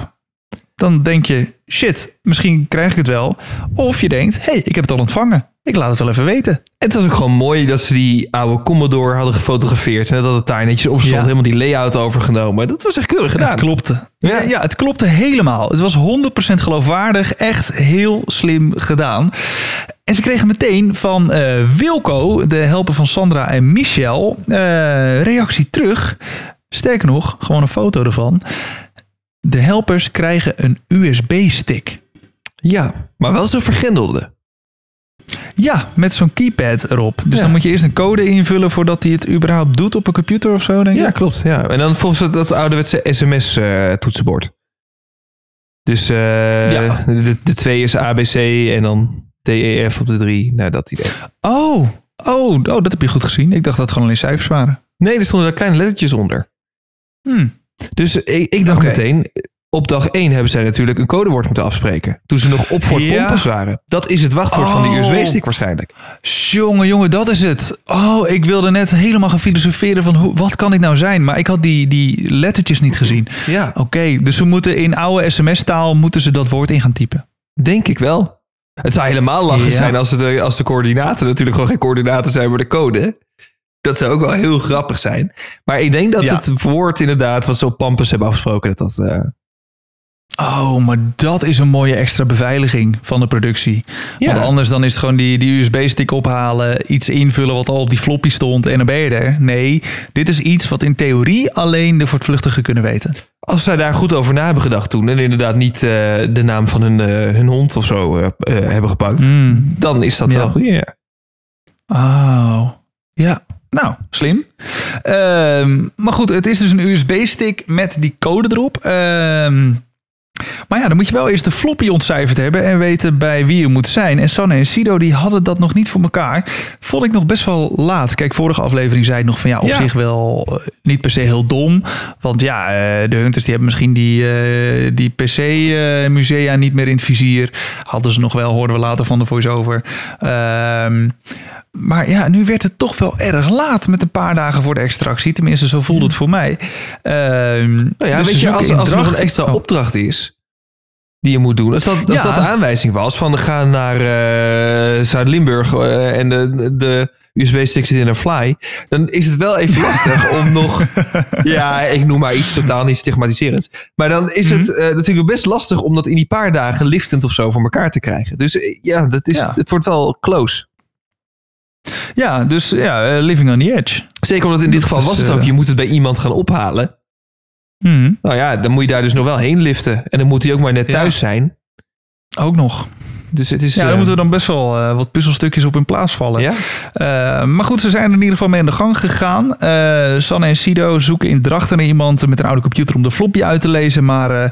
Speaker 1: dan denk je, shit, misschien krijg ik het wel. Of je denkt, hey, ik heb het al ontvangen. Ik laat het wel even weten.
Speaker 2: En het was ook gewoon mooi dat ze die oude Commodore hadden gefotografeerd. En dat het daar netjes op stond.
Speaker 1: Ja.
Speaker 2: Helemaal die layout overgenomen. Dat was echt keurig gedaan.
Speaker 1: Het klopte. Ja, ja, het klopte helemaal. Het was 100% geloofwaardig. Echt heel slim gedaan. En ze kregen meteen van eh, Wilco, de helper van Sandra en Michel, eh, reactie terug. Sterker nog, gewoon een foto ervan. De helpers krijgen een USB-stick.
Speaker 2: Ja, maar wel zo vergrendelde.
Speaker 1: Ja, met zo'n keypad erop. Dus
Speaker 2: Ja.
Speaker 1: dan moet je eerst een code invullen voordat hij het überhaupt doet op een computer of zo, denk ik.
Speaker 2: Ja, klopt. Ja. En dan volgens dat, ouderwetse sms-toetsenbord. dus eh,
Speaker 1: Ja.
Speaker 2: de, de twee is ABC en dan DEF op de drie. Nou, dat idee.
Speaker 1: Oh, oh, oh, dat heb je goed gezien. Ik dacht dat het gewoon alleen cijfers waren.
Speaker 2: Nee, er stonden daar kleine lettertjes onder.
Speaker 1: Hmm.
Speaker 2: Dus ik, ik dacht meteen, op dag 1 hebben zij natuurlijk een codewoord moeten afspreken. Toen ze nog op voor
Speaker 1: Ja.
Speaker 2: Waren. Dat is het wachtwoord van de
Speaker 1: Oh.
Speaker 2: USB-stick waarschijnlijk.
Speaker 1: Jongen, jongen, dat is het. Oh, ik wilde net helemaal gaan filosoferen van hoe, wat kan dit nou zijn? Maar ik had die, die lettertjes niet gezien.
Speaker 2: Ja,
Speaker 1: Oké, dus ze moeten in oude sms-taal moeten ze dat woord in gaan typen.
Speaker 2: denk ik wel. Het zou helemaal lachen
Speaker 1: Ja.
Speaker 2: zijn als de, als de coördinaten natuurlijk gewoon geen coördinaten zijn, maar de code. Dat zou ook wel heel grappig zijn. Maar ik denk dat
Speaker 1: Ja.
Speaker 2: het woord inderdaad, wat ze op Pampus hebben afgesproken, dat dat... eh,
Speaker 1: Oh, maar dat is een mooie extra beveiliging van de productie.
Speaker 2: Ja.
Speaker 1: Want anders dan is het gewoon die, die USB-stick ophalen, iets invullen wat al op die floppy stond en dan ben je er. Nee, dit is iets wat in theorie alleen de voortvluchtigen kunnen weten.
Speaker 2: Als zij daar goed over na hebben gedacht toen en inderdaad niet eh, de naam van hun, eh, hun hond of zo eh, hebben gepakt,
Speaker 1: Hmm.
Speaker 2: dan is dat
Speaker 1: Ja.
Speaker 2: wel goed. Ja.
Speaker 1: Oh, ja. Nou, slim. Ehm, maar goed, het is dus een USB-stick met die code erop. Ehm, maar ja, dan moet je wel eerst de floppy ontcijferd hebben en weten bij wie je moet zijn. En Sanne en Sido die hadden dat nog niet voor elkaar. Vond ik nog best wel laat. Kijk, vorige aflevering zei ik nog van ja, op
Speaker 2: Ja.
Speaker 1: zich wel eh, niet per se heel dom. Want ja, eh, de Hunters die hebben misschien die, eh, die PC-musea niet meer in het vizier. Hadden ze nog wel, hoorden we later van de voice-over. Maar ja, nu werd het toch wel erg laat met een paar dagen voor de extractie. Tenminste, zo voelde het voor mij. Ehm
Speaker 2: Nou ja,
Speaker 1: dus
Speaker 2: weet je, als, als er nog een extra
Speaker 1: Oh.
Speaker 2: opdracht is die je moet doen. Als dat, als
Speaker 1: Ja.
Speaker 2: dat de aanwijzing was van ga naar eh, Zuid-Limburg eh, en de, de USB-stick zit in een fly. Dan is het wel even lastig om nog... Ja, ik noem maar iets totaal niet stigmatiserends. Maar dan is het
Speaker 1: Mhm.
Speaker 2: eh, natuurlijk best lastig om dat in die paar dagen liftend of zo voor elkaar te krijgen. Dus ja, dat is,
Speaker 1: Ja.
Speaker 2: het wordt wel close.
Speaker 1: Ja, dus ja, eh, living on the edge.
Speaker 2: Zeker omdat in dit
Speaker 1: Dat
Speaker 2: geval
Speaker 1: is,
Speaker 2: was het
Speaker 1: eh,
Speaker 2: ook, je moet het bij iemand gaan ophalen.
Speaker 1: Mhm.
Speaker 2: Nou ja, dan moet je daar dus nog wel heen liften. En dan moet hij ook maar net
Speaker 1: Ja.
Speaker 2: thuis zijn.
Speaker 1: Ook nog.
Speaker 2: Dus het is...
Speaker 1: Ja,
Speaker 2: eh,
Speaker 1: dan moeten er dan best wel eh, wat puzzelstukjes op in plaats vallen.
Speaker 2: Ja?
Speaker 1: Eh, maar goed, ze zijn er in ieder geval mee aan de gang gegaan. Eh, Sanne en Sido zoeken in Drachten naar iemand met een oude computer om de floppy uit te lezen. Maar eh,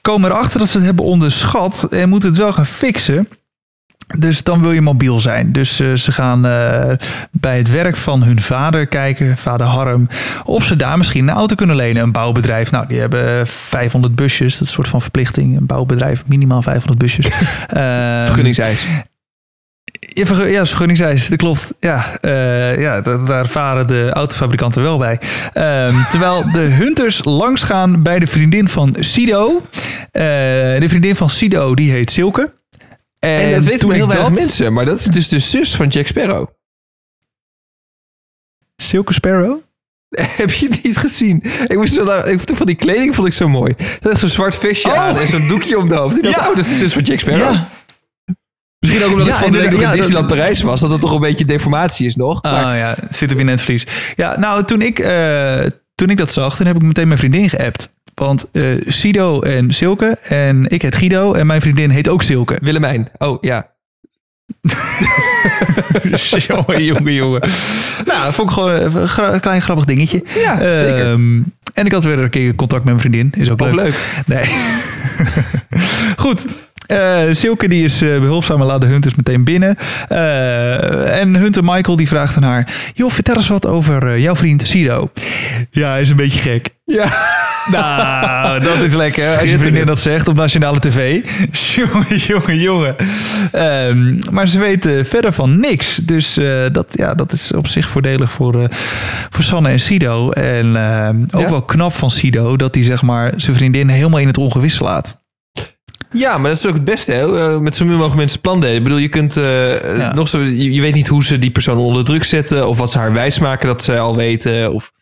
Speaker 1: komen erachter dat ze het hebben onderschat en moeten het wel gaan fixen. Dus dan wil je mobiel zijn. Dus eh, ze gaan eh, bij het werk van hun vader kijken, vader Harm, of ze daar misschien een auto kunnen lenen. Een bouwbedrijf. Nou, die hebben 500 busjes. Dat is een soort van verplichting. Een bouwbedrijf, minimaal 500 busjes. Ehm,
Speaker 2: Vergunningseis.
Speaker 1: ja, ja, is vergunningseis, dat klopt. Ja, eh, ja da- daar varen de autofabrikanten wel bij. Ehm, terwijl de hunters langsgaan bij de vriendin van Sido. De vriendin van Sido, die heet Silke.
Speaker 2: En, dat weten maar heel
Speaker 1: ik
Speaker 2: weinig
Speaker 1: dat-
Speaker 2: mensen. Maar dat is dus de zus van Jack Sparrow.
Speaker 1: Silke Sparrow?
Speaker 2: Heb je het niet gezien? Ik moest zo, ik vond van die kleding vond ik zo mooi. Dat is zo'n zwart vestje
Speaker 1: Oh!
Speaker 2: aan en zo'n doekje om de hoofd. Ik dacht,
Speaker 1: Ja.
Speaker 2: oh, dat is de zus van Jack Sparrow.
Speaker 1: Ja.
Speaker 2: Misschien ook omdat
Speaker 1: Ja,
Speaker 2: ik van de week in Disneyland
Speaker 1: dat-
Speaker 2: Parijs was. Dat het toch een beetje deformatie is nog.
Speaker 1: Ah
Speaker 2: Maar,
Speaker 1: ja, het zit op je netvlies. Ja, nou, toen ik, eh, toen ik dat zag, toen heb ik meteen mijn vriendin geappt. Want eh, Sido en Silke en ik heet Guido en mijn vriendin heet ook Silke.
Speaker 2: Willemijn. Oh, ja.
Speaker 1: jongen, jongen, jongen. Nou, dat vond ik gewoon een gra- klein grappig dingetje.
Speaker 2: Ja, zeker.
Speaker 1: Ehm, en ik had weer een keer contact met mijn vriendin. Is ook,
Speaker 2: Ook
Speaker 1: leuk.
Speaker 2: leuk.
Speaker 1: Nee. Goed. Eh, Silke die is eh, behulpzaam en laat de Hunters meteen binnen. Eh, en Hunter Michael die vraagt aan haar... joh, vertel eens wat over eh, jouw vriend Sido. Ja, hij is een beetje gek.
Speaker 2: Ja.
Speaker 1: Nou, dat is lekker. Als je vriendin dat zegt op nationale tv. Jongen, jongen, jongen. Ehm, maar ze weten verder van niks. Dus eh, dat, ja, dat is op zich voordelig voor, eh, voor Sanne en Sido. En ehm, ook
Speaker 2: Ja.
Speaker 1: wel knap van Sido dat hij zeg maar, zijn vriendin helemaal in het ongewis laat.
Speaker 2: Ja, maar dat is ook het beste. Hè? Eh, Met zo min mogelijk mensen plan delen. Ik bedoel, je kunt eh,
Speaker 1: Ja.
Speaker 2: nog zo. Je, je weet niet hoe ze die persoon onder druk zetten. Of wat ze haar wijsmaken dat ze al weten. Of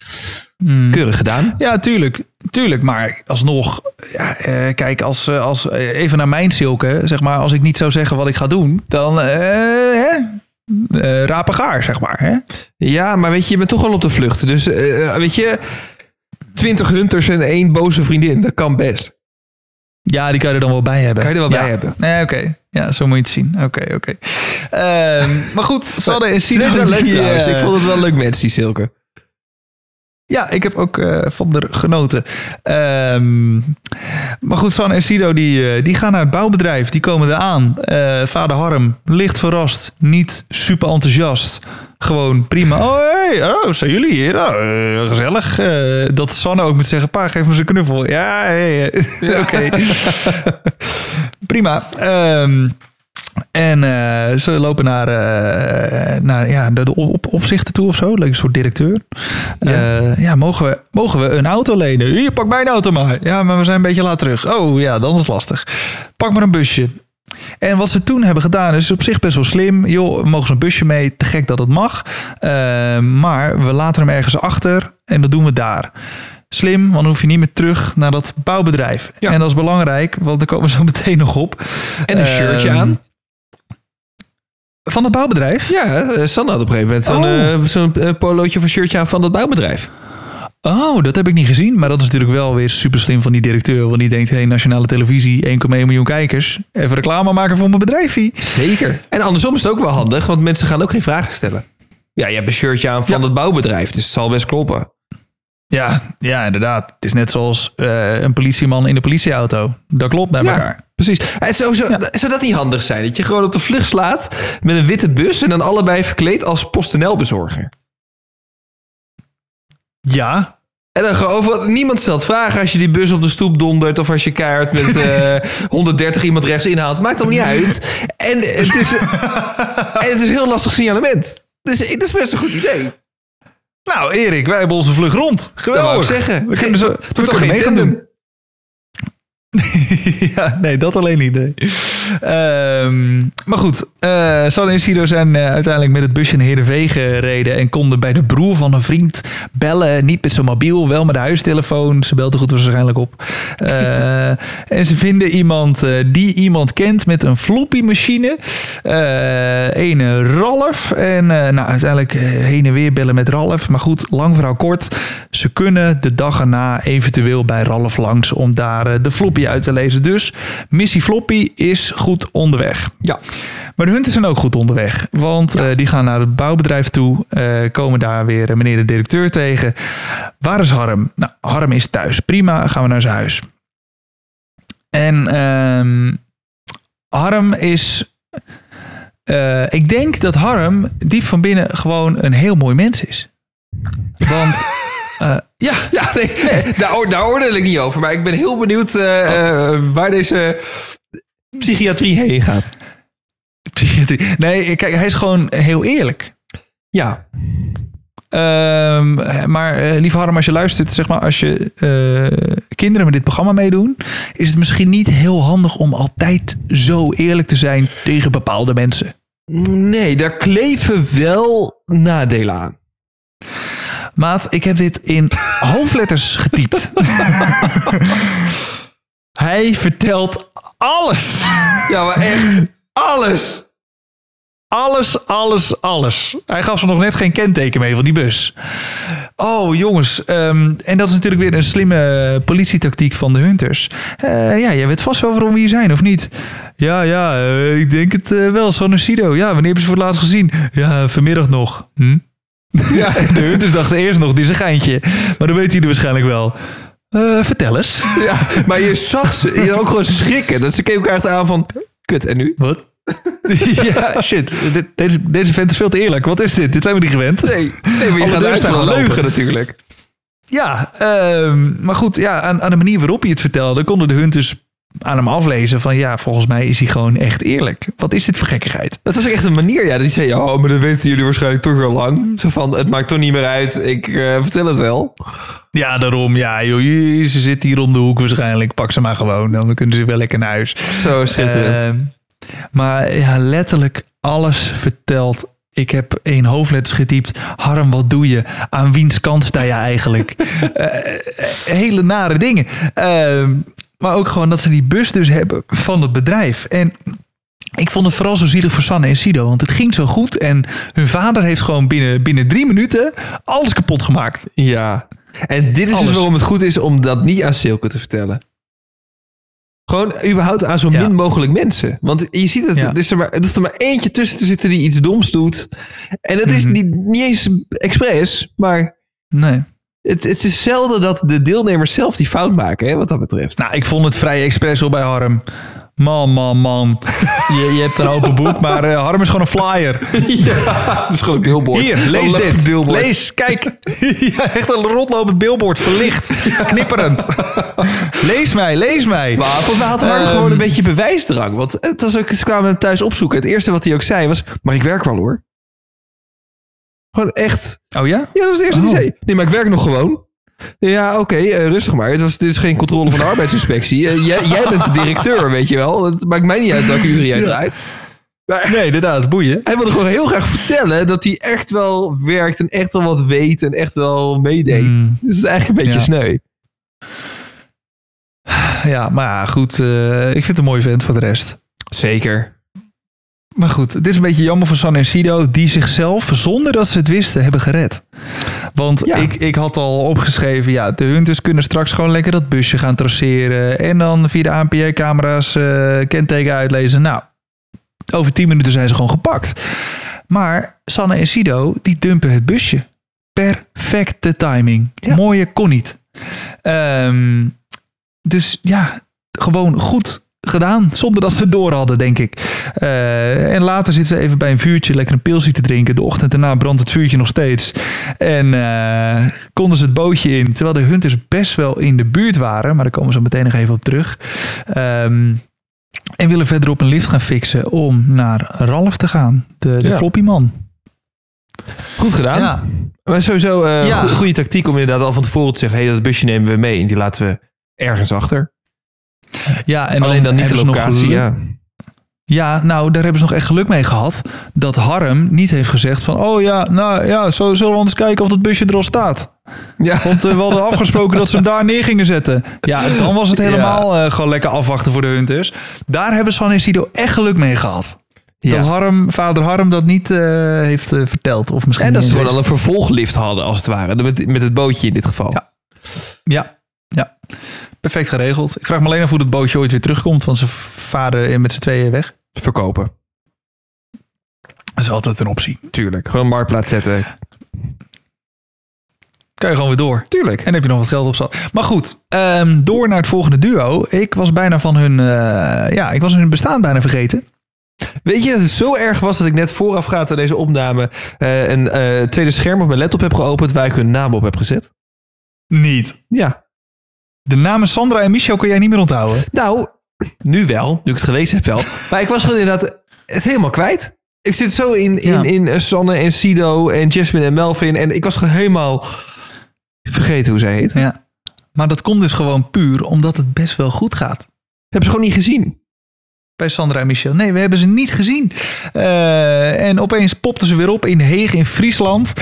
Speaker 2: keurig gedaan.
Speaker 1: Ja, tuurlijk. Tuurlijk, maar alsnog, ja, eh, kijk, als, eh, als even naar mijn Silke, zeg maar, als ik niet zou zeggen wat ik ga doen, dan eh, hè, eh, rapengaar, zeg maar. Hè?
Speaker 2: Ja, maar weet je, je bent toch wel op de vlucht. Dus eh, weet je, twintig hunters en één boze vriendin. Dat kan best.
Speaker 1: Ja, die kan je er dan wel bij hebben.
Speaker 2: Kan je er wel
Speaker 1: Ja.
Speaker 2: bij hebben.
Speaker 1: Nee, oké. Ja, zo moet je het zien. Oké, oké. Ehm, maar goed, Sanne en
Speaker 2: deed wel leuk
Speaker 1: die, eh,
Speaker 2: Ik vond het wel leuk mensen, die Silke.
Speaker 1: Ja, ik heb ook eh, van er genoten. Ehm, maar goed, San en Sido die, eh, die gaan naar het bouwbedrijf. Die komen eraan. Eh vader Harm, licht verrast. Niet super enthousiast. Gewoon prima. Oh, hey, oh, zijn jullie hier? Oh, gezellig. Dat Sanne ook moet zeggen, pa, geef me eens een knuffel. Ja, hey, oké. prima. Ehm, en eh, ze lopen naar, eh, naar ja, de, de op, opzichten toe of zo. Lijkt een soort directeur. Ja, ja mogen, we, mogen we een auto lenen? Hier, pak mijn auto maar. Ja, maar we zijn een beetje laat terug. Oh ja, dan is het lastig. Pak maar een busje. En wat ze toen hebben gedaan is op zich best wel slim. Joh, we mogen zo'n busje mee. Te gek dat het mag. Eh, maar we laten hem ergens achter en dat doen we daar. Slim, want dan hoef je niet meer terug naar dat bouwbedrijf.
Speaker 2: Ja.
Speaker 1: En dat is belangrijk, want daar komen we zo meteen nog op.
Speaker 2: En een shirtje
Speaker 1: Ehm,
Speaker 2: aan.
Speaker 1: Van het bouwbedrijf?
Speaker 2: Ja, eh, Sanne had op een gegeven moment zo'n
Speaker 1: Oh.
Speaker 2: eh, zo'n, eh, polootje of een shirtje aan van dat bouwbedrijf.
Speaker 1: Oh, dat heb ik niet gezien. Maar dat is natuurlijk wel weer super slim van die directeur. Want die denkt, hey, nationale televisie, 1,1 miljoen kijkers. Even reclame maken voor mijn bedrijfje.
Speaker 2: Zeker. En andersom is het ook wel handig, want mensen gaan ook geen vragen stellen. Ja, je hebt een shirtje aan van
Speaker 1: Ja.
Speaker 2: het bouwbedrijf, dus het zal best kloppen.
Speaker 1: Ja, ja, inderdaad. Het is net zoals een politieman in de politieauto. Dat klopt bij elkaar.
Speaker 2: Precies. En zou, zou, zou dat niet handig zijn? Dat je gewoon op de vlucht slaat met een witte bus en dan allebei verkleed als PostNL-bezorger.
Speaker 1: Ja,
Speaker 2: En dan gewoon, over- niemand stelt vragen als je die bus op de stoep dondert of als je keihard met eh 130 iemand rechts inhaalt. Maakt allemaal niet uit. En het is, en het is een heel lastig signalement. Dus dat is best een goed idee.
Speaker 1: Nou, Erik, wij hebben onze vlug rond.
Speaker 2: Dat wou ik
Speaker 1: Geweldig.
Speaker 2: zeggen.
Speaker 1: We kunnen zo, we
Speaker 2: toch
Speaker 1: kunnen doen. ja, nee, dat alleen niet. Ehm, maar goed, eh Sanne en Sido zijn eh, uiteindelijk met het busje naar Heerenveen gereden en konden bij de broer van een vriend bellen. Niet met zijn mobiel, wel met de huistelefoon. Ze belt goed waarschijnlijk op. Eh, en ze vinden iemand die iemand kent met een floppy machine. Eh ene Ralf. En nou, uiteindelijk heen en weer bellen met Ralf. Maar goed, lang verhaal kort. Ze kunnen de dag erna eventueel bij Ralf langs om daar de floppy uit te lezen. Dus missie floppy is goed onderweg.
Speaker 2: Ja.
Speaker 1: Maar de Hunters zijn ook goed onderweg. Want eh, die gaan naar het bouwbedrijf toe. eh, komen daar weer meneer de directeur tegen. Waar is Harm? Nou, Harm is thuis. Prima, gaan we naar zijn huis. En ehm, Harm is... eh, ik denk dat Harm diep van binnen gewoon een heel mooi mens is. Want... eh, ja,
Speaker 2: Ja, nee, nee, daar, oor- daar oordeel ik niet over. Maar ik ben heel benieuwd eh, eh, waar deze psychiatrie heen gaat.
Speaker 1: psychiatrie. Nee, kijk, hij is gewoon heel eerlijk.
Speaker 2: Ja.
Speaker 1: Ehm, maar lieve Harm, als je luistert, zeg maar, als je kinderen met dit programma meedoen, is het misschien niet heel handig om altijd zo eerlijk te zijn tegen bepaalde mensen.
Speaker 2: Nee, daar kleven wel nadelen aan.
Speaker 1: Maat, ik heb dit in hoofdletters getypt. Hij vertelt alles.
Speaker 2: Ja, maar echt alles.
Speaker 1: Alles, alles, alles. Hij gaf ze nog net geen kenteken mee van die bus. Oh, jongens. ehm, en dat is natuurlijk weer een slimme politietactiek van de Hunters. Eh, ja, jij weet vast wel waarom we hier zijn, of niet? Ja, ja, eh, ik denk het eh, wel. San Sido. Ja, wanneer hebben ze voor het laatst gezien? Ja, vanmiddag nog. Hm? Ja, de Hunters dachten eerst nog, dit is een geintje. Maar dan weten jullie waarschijnlijk wel. Eh, vertel eens.
Speaker 2: Ja, maar je zag ze je ook gewoon schrikken. Dat ze keken elkaar echt aan van... Kut, en nu?
Speaker 1: Wat? ja, shit. Deze, deze vent is veel te eerlijk. Wat is dit? Dit zijn we niet gewend.
Speaker 2: Nee, nee maar je
Speaker 1: Alle
Speaker 2: gaat uit van leugen natuurlijk.
Speaker 1: Ja, ehm, maar goed, ja, aan, aan de manier waarop hij het vertelde, konden de Hunters aan hem aflezen van ja, volgens mij is hij gewoon echt eerlijk. Wat is dit voor gekkigheid?
Speaker 2: Dat was ook echt een manier. Ja, die zei, oh, maar dat weten jullie waarschijnlijk toch al lang. Zo van, het maakt toch niet meer uit. Ik eh, vertel het wel.
Speaker 1: Ja, daarom, ja, joh, ze zit hier om de hoek waarschijnlijk. Pak ze maar gewoon, dan kunnen ze wel lekker naar huis.
Speaker 2: Zo schitterend.
Speaker 1: Ehm, maar ja, letterlijk alles verteld. Ik heb één hoofdletters getypt. Harm, wat doe je? Aan wiens kant sta je eigenlijk? Eh, eh, hele nare dingen. Ehm, maar ook gewoon dat ze die bus dus hebben van het bedrijf. En ik vond het vooral zo zielig voor Sanne en Sido. Want het ging zo goed. En hun vader heeft gewoon binnen, binnen drie minuten alles kapot gemaakt.
Speaker 2: ja. En dit is
Speaker 1: Alles.
Speaker 2: dus waarom het goed is om dat niet aan Silke te vertellen. Gewoon überhaupt aan zo
Speaker 1: Ja.
Speaker 2: min mogelijk mensen. Want je ziet het,
Speaker 1: Ja.
Speaker 2: er, is er, maar, er is er maar eentje tussen te zitten die iets doms doet. En dat is
Speaker 1: Mhm.
Speaker 2: niet, niet eens expres, maar
Speaker 1: Nee.
Speaker 2: Het, het is zelden dat de deelnemers zelf die fout maken, hè, wat dat betreft.
Speaker 1: Nou, ik vond het vrij expres op bij Harm. Man, man, man. Je, je hebt een open boek, maar eh, Harm is gewoon een flyer.
Speaker 2: ja, dat is gewoon een billboard.
Speaker 1: Hier, lees dit.
Speaker 2: billboard.
Speaker 1: Lees, kijk. ja, echt een rotlopend billboard, verlicht, knipperend. lees mij, lees mij.
Speaker 2: Maar volgens mij had Harm
Speaker 1: Ehm.
Speaker 2: gewoon een beetje bewijsdrang. Want het was ook, ze kwamen hem thuis opzoeken. Het eerste wat hij ook zei was, maar ik werk wel hoor. Gewoon echt.
Speaker 1: Oh ja?
Speaker 2: Ja, dat was het eerste wat
Speaker 1: Oh.
Speaker 2: zei. Nee, maar ik werk nog gewoon. Ja, oké, eh, rustig maar. Het was, dit is geen controle van de arbeidsinspectie. Eh, jij, jij bent de directeur, weet je wel. Het maakt mij niet uit welke uren jij draait. Maar
Speaker 1: Nee, inderdaad, boeien.
Speaker 2: hij wilde gewoon heel graag vertellen dat hij echt wel werkt en echt wel wat weet en echt wel meedeed.
Speaker 1: Hmm.
Speaker 2: Dus het is eigenlijk een beetje
Speaker 1: Ja.
Speaker 2: sneu.
Speaker 1: Ja, maar ja, goed. eh, ik vind het een mooi vent voor de rest.
Speaker 2: Zeker.
Speaker 1: Maar goed, het is een beetje jammer voor San en Sido die zichzelf, zonder dat ze het wisten, hebben gered. Want
Speaker 2: Ja.
Speaker 1: ik, ik had al opgeschreven, ja, de Hunters kunnen straks gewoon lekker dat busje gaan traceren. En dan via de ANPJ-camera's eh kenteken uitlezen. Nou, over 10 minuten zijn ze gewoon gepakt. Maar Sanne en Sido, die dumpen het busje. Perfecte timing.
Speaker 2: Ja.
Speaker 1: Mooie kon niet. Ehm, dus ja, gewoon goed gedaan. Zonder dat ze het door hadden, denk ik. Eh, en later zitten ze even bij een vuurtje lekker een pilsje te drinken. De ochtend daarna brandt het vuurtje nog steeds. En eh, konden ze het bootje in. Terwijl de hunters best wel in de buurt waren. Maar daar komen ze zo meteen nog even op terug. Ehm, en willen verderop een lift gaan fixen om naar Ralf te gaan. De, de
Speaker 2: Ja.
Speaker 1: floppyman.
Speaker 2: Goed gedaan.
Speaker 1: Ja,
Speaker 2: Maar sowieso een
Speaker 1: Ja.
Speaker 2: goede tactiek om inderdaad al van tevoren te zeggen... hé, hey, dat busje nemen we mee en die laten we ergens achter.
Speaker 1: Ja en
Speaker 2: Alleen dan niet de locatie, ja.
Speaker 1: Ja, nou, daar hebben ze nog echt geluk mee gehad. Dat Harm niet heeft gezegd van... Oh ja, nou ja, zo zullen we anders kijken of dat busje er al staat.
Speaker 2: Ja.
Speaker 1: Want eh, we hadden afgesproken dat ze hem daar neer gingen zetten. Ja, dan was het helemaal eh, gewoon lekker afwachten voor de Hunters. Daar hebben San en Sido echt geluk mee gehad.
Speaker 2: Ja.
Speaker 1: Dat Harm, vader Harm dat niet eh, heeft verteld. Of misschien
Speaker 2: En dat ze
Speaker 1: eens
Speaker 2: gewoon al een vervolglift hadden, als het ware. Met, met het bootje in dit geval.
Speaker 1: Ja. Ja, ja. Perfect geregeld. Ik vraag me alleen af hoe dat bootje ooit weer terugkomt. Want ze varen met z'n tweeën weg.
Speaker 2: Verkopen.
Speaker 1: Dat is altijd een optie.
Speaker 2: Tuurlijk. Gewoon een marktplaats zetten.
Speaker 1: Kan je gewoon weer door.
Speaker 2: Tuurlijk.
Speaker 1: En heb je nog wat geld op zat. Maar goed, ehm, door naar het volgende duo. Ik was bijna van hun, eh, ja, ik was hun bestaan bijna vergeten.
Speaker 2: Weet je dat het zo erg was dat ik net voorafgaand aan deze opname... eh, een eh, tweede scherm op mijn laptop heb geopend... waar ik hun naam op heb gezet?
Speaker 1: Niet.
Speaker 2: Ja.
Speaker 1: De namen Sandra en Michel kun jij niet meer onthouden.
Speaker 2: Nou, nu wel. Nu ik het gelezen heb wel. Maar ik was gewoon inderdaad het helemaal kwijt. Ik zit zo in, in,
Speaker 1: Ja.
Speaker 2: in eh, Sanne en Sido en Jasmine en Melvin. En ik was gewoon helemaal vergeten hoe zij heet.
Speaker 1: Ja. Maar dat komt dus gewoon puur omdat het best wel goed gaat.
Speaker 2: Hebben ze gewoon niet gezien.
Speaker 1: Bij Sandra en Michel. Nee, we hebben ze niet gezien. Eh, en opeens popten ze weer op in Heeg in Friesland.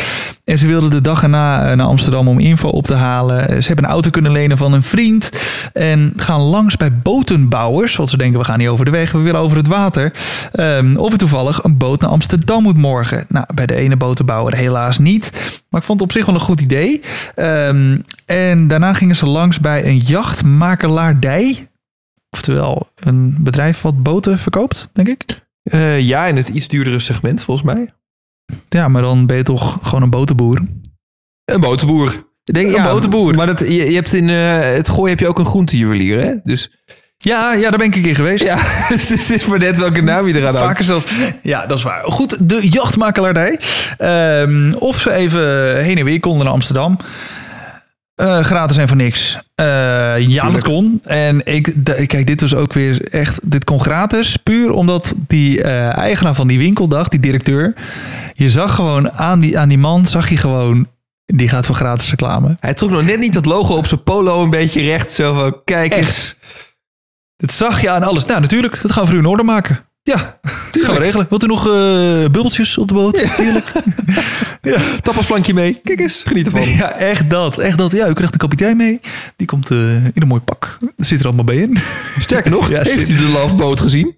Speaker 1: En ze wilden de dag erna eh, naar Amsterdam om info op te halen. Eh, Ze hebben een auto kunnen lenen van een vriend. En gaan langs bij botenbouwers. Want ze denken, we gaan niet over de weg, we willen over het water. Ehm, of er toevallig een boot naar Amsterdam moet morgen. Nou, bij de ene botenbouwer helaas niet. Maar ik vond het op zich wel een goed idee. Ehm, en daarna gingen ze langs bij een jachtmakelaardij. Oftewel een bedrijf wat boten verkoopt, denk ik.
Speaker 2: Eh, ja, in het iets duurdere segment volgens mij.
Speaker 1: Ja, maar dan ben je toch gewoon een botenboer.
Speaker 2: Een boterboer. Ik denk,
Speaker 1: Een boterboer.
Speaker 2: Maar dat, je, je hebt in eh, het gooi heb je ook een groentejuwelier, hè? Dus
Speaker 1: Ja, ja, daar ben ik een keer geweest.
Speaker 2: ja, dus het is maar net welke naam je eraan hangt.
Speaker 1: Vaker zelfs. Ja, dat is waar. Goed, de jachtmakelaardij. Ehm, of ze even heen en weer konden naar Amsterdam. Eh, gratis en voor niks. Eh, ja, dat kon. En ik, kijk, dit was ook weer echt, dit kon gratis. Puur omdat die eh, eigenaar van die winkel dacht, die directeur. Je zag gewoon aan die, aan die man, zag je gewoon, die gaat voor gratis reclame.
Speaker 2: Hij trok nog net niet dat logo op zijn polo een beetje recht. Zo van, kijk eens.
Speaker 1: Dat zag je aan alles. Nou, natuurlijk, dat gaan we voor u in orde maken. Ja, dat gaan we regelen. Wilt u nog eh, bubbeltjes op de boot? Heerlijk.
Speaker 2: Tapasplankje mee. Kijk eens, geniet ervan.
Speaker 1: Ja, echt dat. Echt dat. Ja, u krijgt een kapitein mee. Die komt eh, in een mooi pak. Zit er allemaal bij in.
Speaker 2: Sterker nog,
Speaker 1: Ja,
Speaker 2: heeft
Speaker 1: zit-
Speaker 2: u de Love Boat gezien?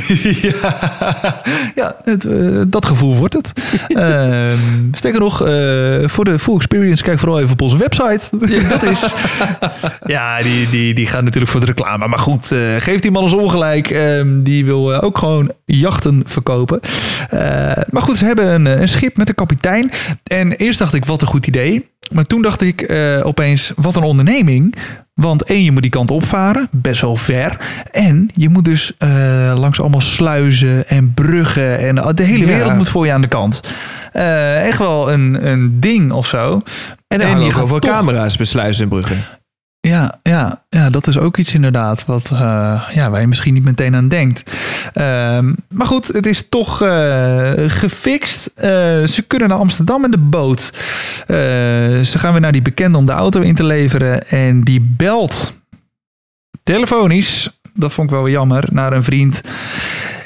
Speaker 1: ja, ja het, eh, dat gevoel wordt het. Ehm sterker nog, eh, voor de full experience, kijk vooral even op onze website. dat is. ja, die, die, die gaat natuurlijk voor de reclame. Maar goed, eh, geef die man eens ongelijk. Ehm, die wil ook gewoon jachten verkopen. Maar goed, ze hebben een, een schip met een kapitein. En eerst dacht ik, wat een goed idee. Maar toen dacht ik opeens, wat een onderneming. Want één, je moet die kant opvaren, best wel ver. En je moet dus eh, langs allemaal sluizen en bruggen. En de hele
Speaker 2: Ja.
Speaker 1: wereld moet voor je aan de kant. Eh, echt wel een, een ding of zo.
Speaker 2: En er
Speaker 1: En
Speaker 2: hangen ook
Speaker 1: toch-
Speaker 2: camera's bij sluizen en bruggen.
Speaker 1: Ja, ja, ja, dat is ook iets inderdaad wat, eh, ja, waar je misschien niet meteen aan denkt. Ehm, maar goed, het is toch eh, gefixt. Eh, ze kunnen naar Amsterdam met de boot. Ze gaan weer naar die bekende om de auto in te leveren. En die belt telefonisch, dat vond ik wel jammer, naar een vriend.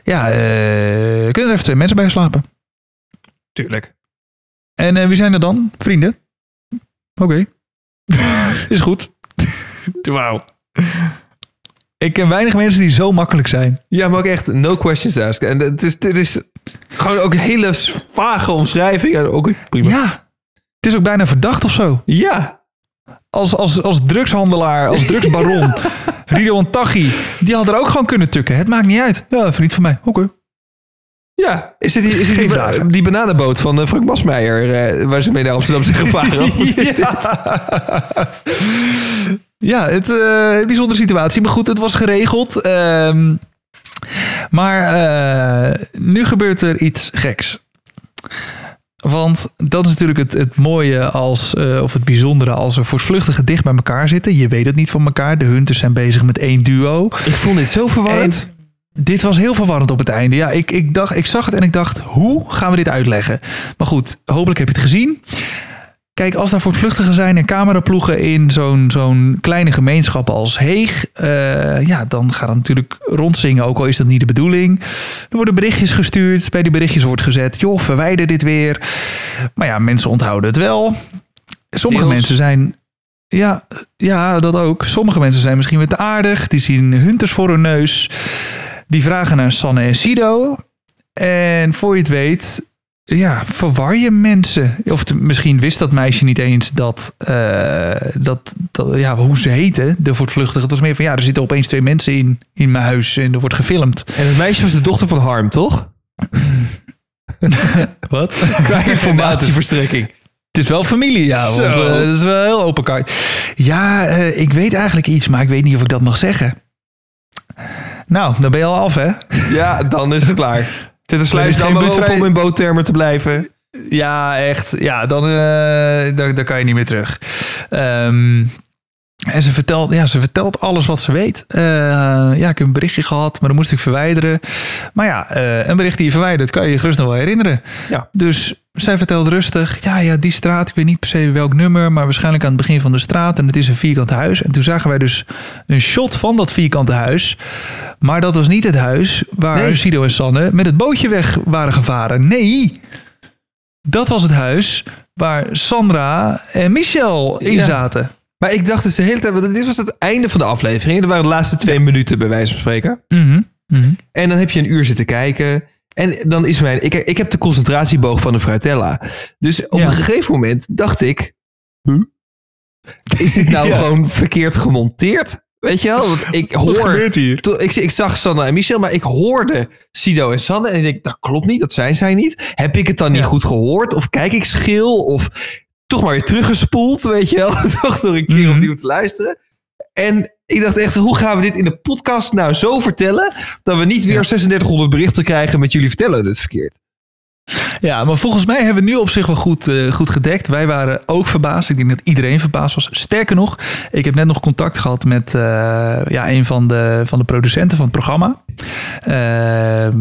Speaker 1: Ja, kunnen er even twee mensen bij slapen?
Speaker 2: Tuurlijk.
Speaker 1: En wie zijn er dan? Vrienden? Oké. is goed. Wauw. Ik ken weinig mensen die zo makkelijk zijn.
Speaker 2: Ja, maar ook echt no questions asked. En het is, dit is gewoon ook een hele vage omschrijving. En ook prima.
Speaker 1: Ja. Het is ook bijna verdacht of zo.
Speaker 2: Ja.
Speaker 1: Als, als, als drugshandelaar, als drugsbaron. Ridwan Taghi. Die had er ook gewoon kunnen tukken. Het maakt niet uit. Ja, vriend van mij. Oké.
Speaker 2: Ja, is dit die, is dit
Speaker 1: Geen
Speaker 2: die, die bananenboot van eh, Frank Masmeijer, eh, waar ze mee naar Amsterdam zijn gevaren? Dit?
Speaker 1: Ja, het, eh, een bijzondere situatie. Maar goed, het was geregeld. Ehm, maar eh, nu gebeurt er iets geks. Want dat is natuurlijk het, het mooie als, eh, of het bijzondere als er voortvluchtigen dicht bij elkaar zitten. Je weet het niet van elkaar. De hunters zijn bezig met één duo.
Speaker 2: Ik vond dit zo verwarrend.
Speaker 1: En dit was heel verwarrend op het einde. Ja, ik, ik, dacht, ik zag het en ik dacht, hoe gaan we dit uitleggen? Maar goed, hopelijk heb je het gezien. Kijk, als daar voortvluchtigen zijn en cameraploegen in zo'n zo'n kleine gemeenschap als Heeg, eh, ja, dan gaat het natuurlijk rondzingen, ook al is dat niet de bedoeling. Er worden berichtjes gestuurd, bij die berichtjes wordt gezet, joh, verwijder dit weer. Maar ja, mensen onthouden het wel. Sommige
Speaker 2: Deels.
Speaker 1: mensen zijn, ja, ja, dat ook. Sommige mensen zijn misschien weer te aardig, die zien hunters voor hun neus. Die vragen naar Sanne en Sido. En voor je het weet, ja, verwar je mensen. Of te- misschien wist dat meisje niet eens dat, eh, dat, dat ja, hoe ze heten, de voortvluchtige. Het was meer van, ja, er zitten opeens twee mensen in, in mijn huis en er wordt gefilmd.
Speaker 2: En het meisje was de dochter van Harm, toch?
Speaker 1: Wat?
Speaker 2: Qua informatieverstrekking.
Speaker 1: Het is wel familie, ja. Want, eh, het is wel heel open kaart. Ja, eh, ik weet eigenlijk iets, maar ik weet niet of ik dat mag zeggen. Nou, dan ben je al af, hè?
Speaker 2: Ja, dan is het klaar. Zet de
Speaker 1: Er
Speaker 2: sluis
Speaker 1: is
Speaker 2: dan maar
Speaker 1: bloedvrij-
Speaker 2: om in boottermen te blijven.
Speaker 1: Ja, echt. Ja, dan, eh dan, dan kan je niet meer terug. Ehm, en ze vertelt, ja, ze vertelt alles wat ze weet. Eh, ja, ik heb een berichtje gehad, maar dan moest ik verwijderen. Maar ja, eh, een bericht die je verwijdert, kan je je gerust nog wel herinneren.
Speaker 2: Ja.
Speaker 1: Dus zij vertelt rustig, ja, ja, die straat, ik weet niet per se welk nummer, maar waarschijnlijk aan het begin van de straat. En het is een vierkant huis. En toen zagen wij dus een shot van dat vierkante huis. Maar dat was niet het huis waar
Speaker 2: Nee.
Speaker 1: Sido en Sanne met het bootje weg waren gevaren. Nee, dat was het huis waar Sandra en Michel in
Speaker 2: Ja.
Speaker 1: zaten.
Speaker 2: Maar ik dacht dus de hele tijd, want dit was het einde van de aflevering. Dat waren de laatste twee minuten bij wijze van spreken.
Speaker 1: Mhm. Mhm.
Speaker 2: En dan heb je een uur zitten kijken. En dan is mijn. Ik, ik heb de concentratieboog van de Fruitella. Dus op
Speaker 1: Ja.
Speaker 2: een gegeven moment dacht ik. Huh? Is dit nou
Speaker 1: Ja.
Speaker 2: gewoon verkeerd gemonteerd? Weet je wel? Want ik hoor.
Speaker 1: hier?
Speaker 2: Toen- Ik, ik zag Sanne en Michel, maar ik hoorde Sido en Sanne. En ik denk, dat klopt niet, dat zijn zij niet. Heb ik het dan niet goed gehoord? Of kijk ik schil? Of toch maar weer teruggespoeld, weet je wel? toch nog een keer
Speaker 1: Mhm.
Speaker 2: opnieuw te luisteren. En ik dacht echt, hoe gaan we dit in de podcast nou zo vertellen... dat we niet weer
Speaker 1: Ja.
Speaker 2: 3600 berichten krijgen met jullie vertellen het verkeerd.
Speaker 1: Ja, maar volgens mij hebben we nu op zich wel goed, eh, goed gedekt. Wij waren ook verbaasd. Ik denk dat iedereen verbaasd was. Sterker nog, ik heb net nog contact gehad met eh, ja, een van de, van de producenten van het programma. Ehm,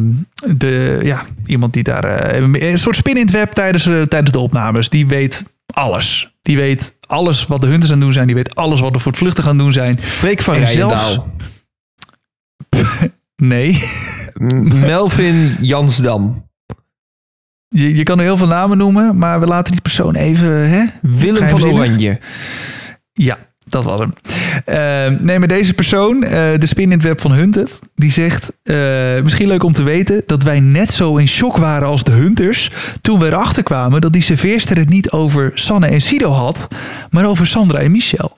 Speaker 1: de, ja, iemand die daar eh, een soort spin in het web tijdens, tijdens de opnames. Die weet alles. Die weet alles wat de hunters aan het doen zijn. Die weet alles wat de voortvluchtigen aan het doen zijn.
Speaker 2: Freek van
Speaker 1: En zelfs- Nee.
Speaker 2: Melvin Jansdam.
Speaker 1: Je, je kan er heel veel namen noemen, maar we laten die persoon even... Hè,
Speaker 2: Willem van. Oranje.
Speaker 1: Ja, Dat was hem. Eh, nee, maar deze persoon, eh, de spin in het web van Hunted, die zegt... eh, misschien leuk om te weten dat wij net zo in shock waren als de Hunters... toen we erachter kwamen dat die serveerster het niet over Sanne en Sido had... maar over Sandra en Michel.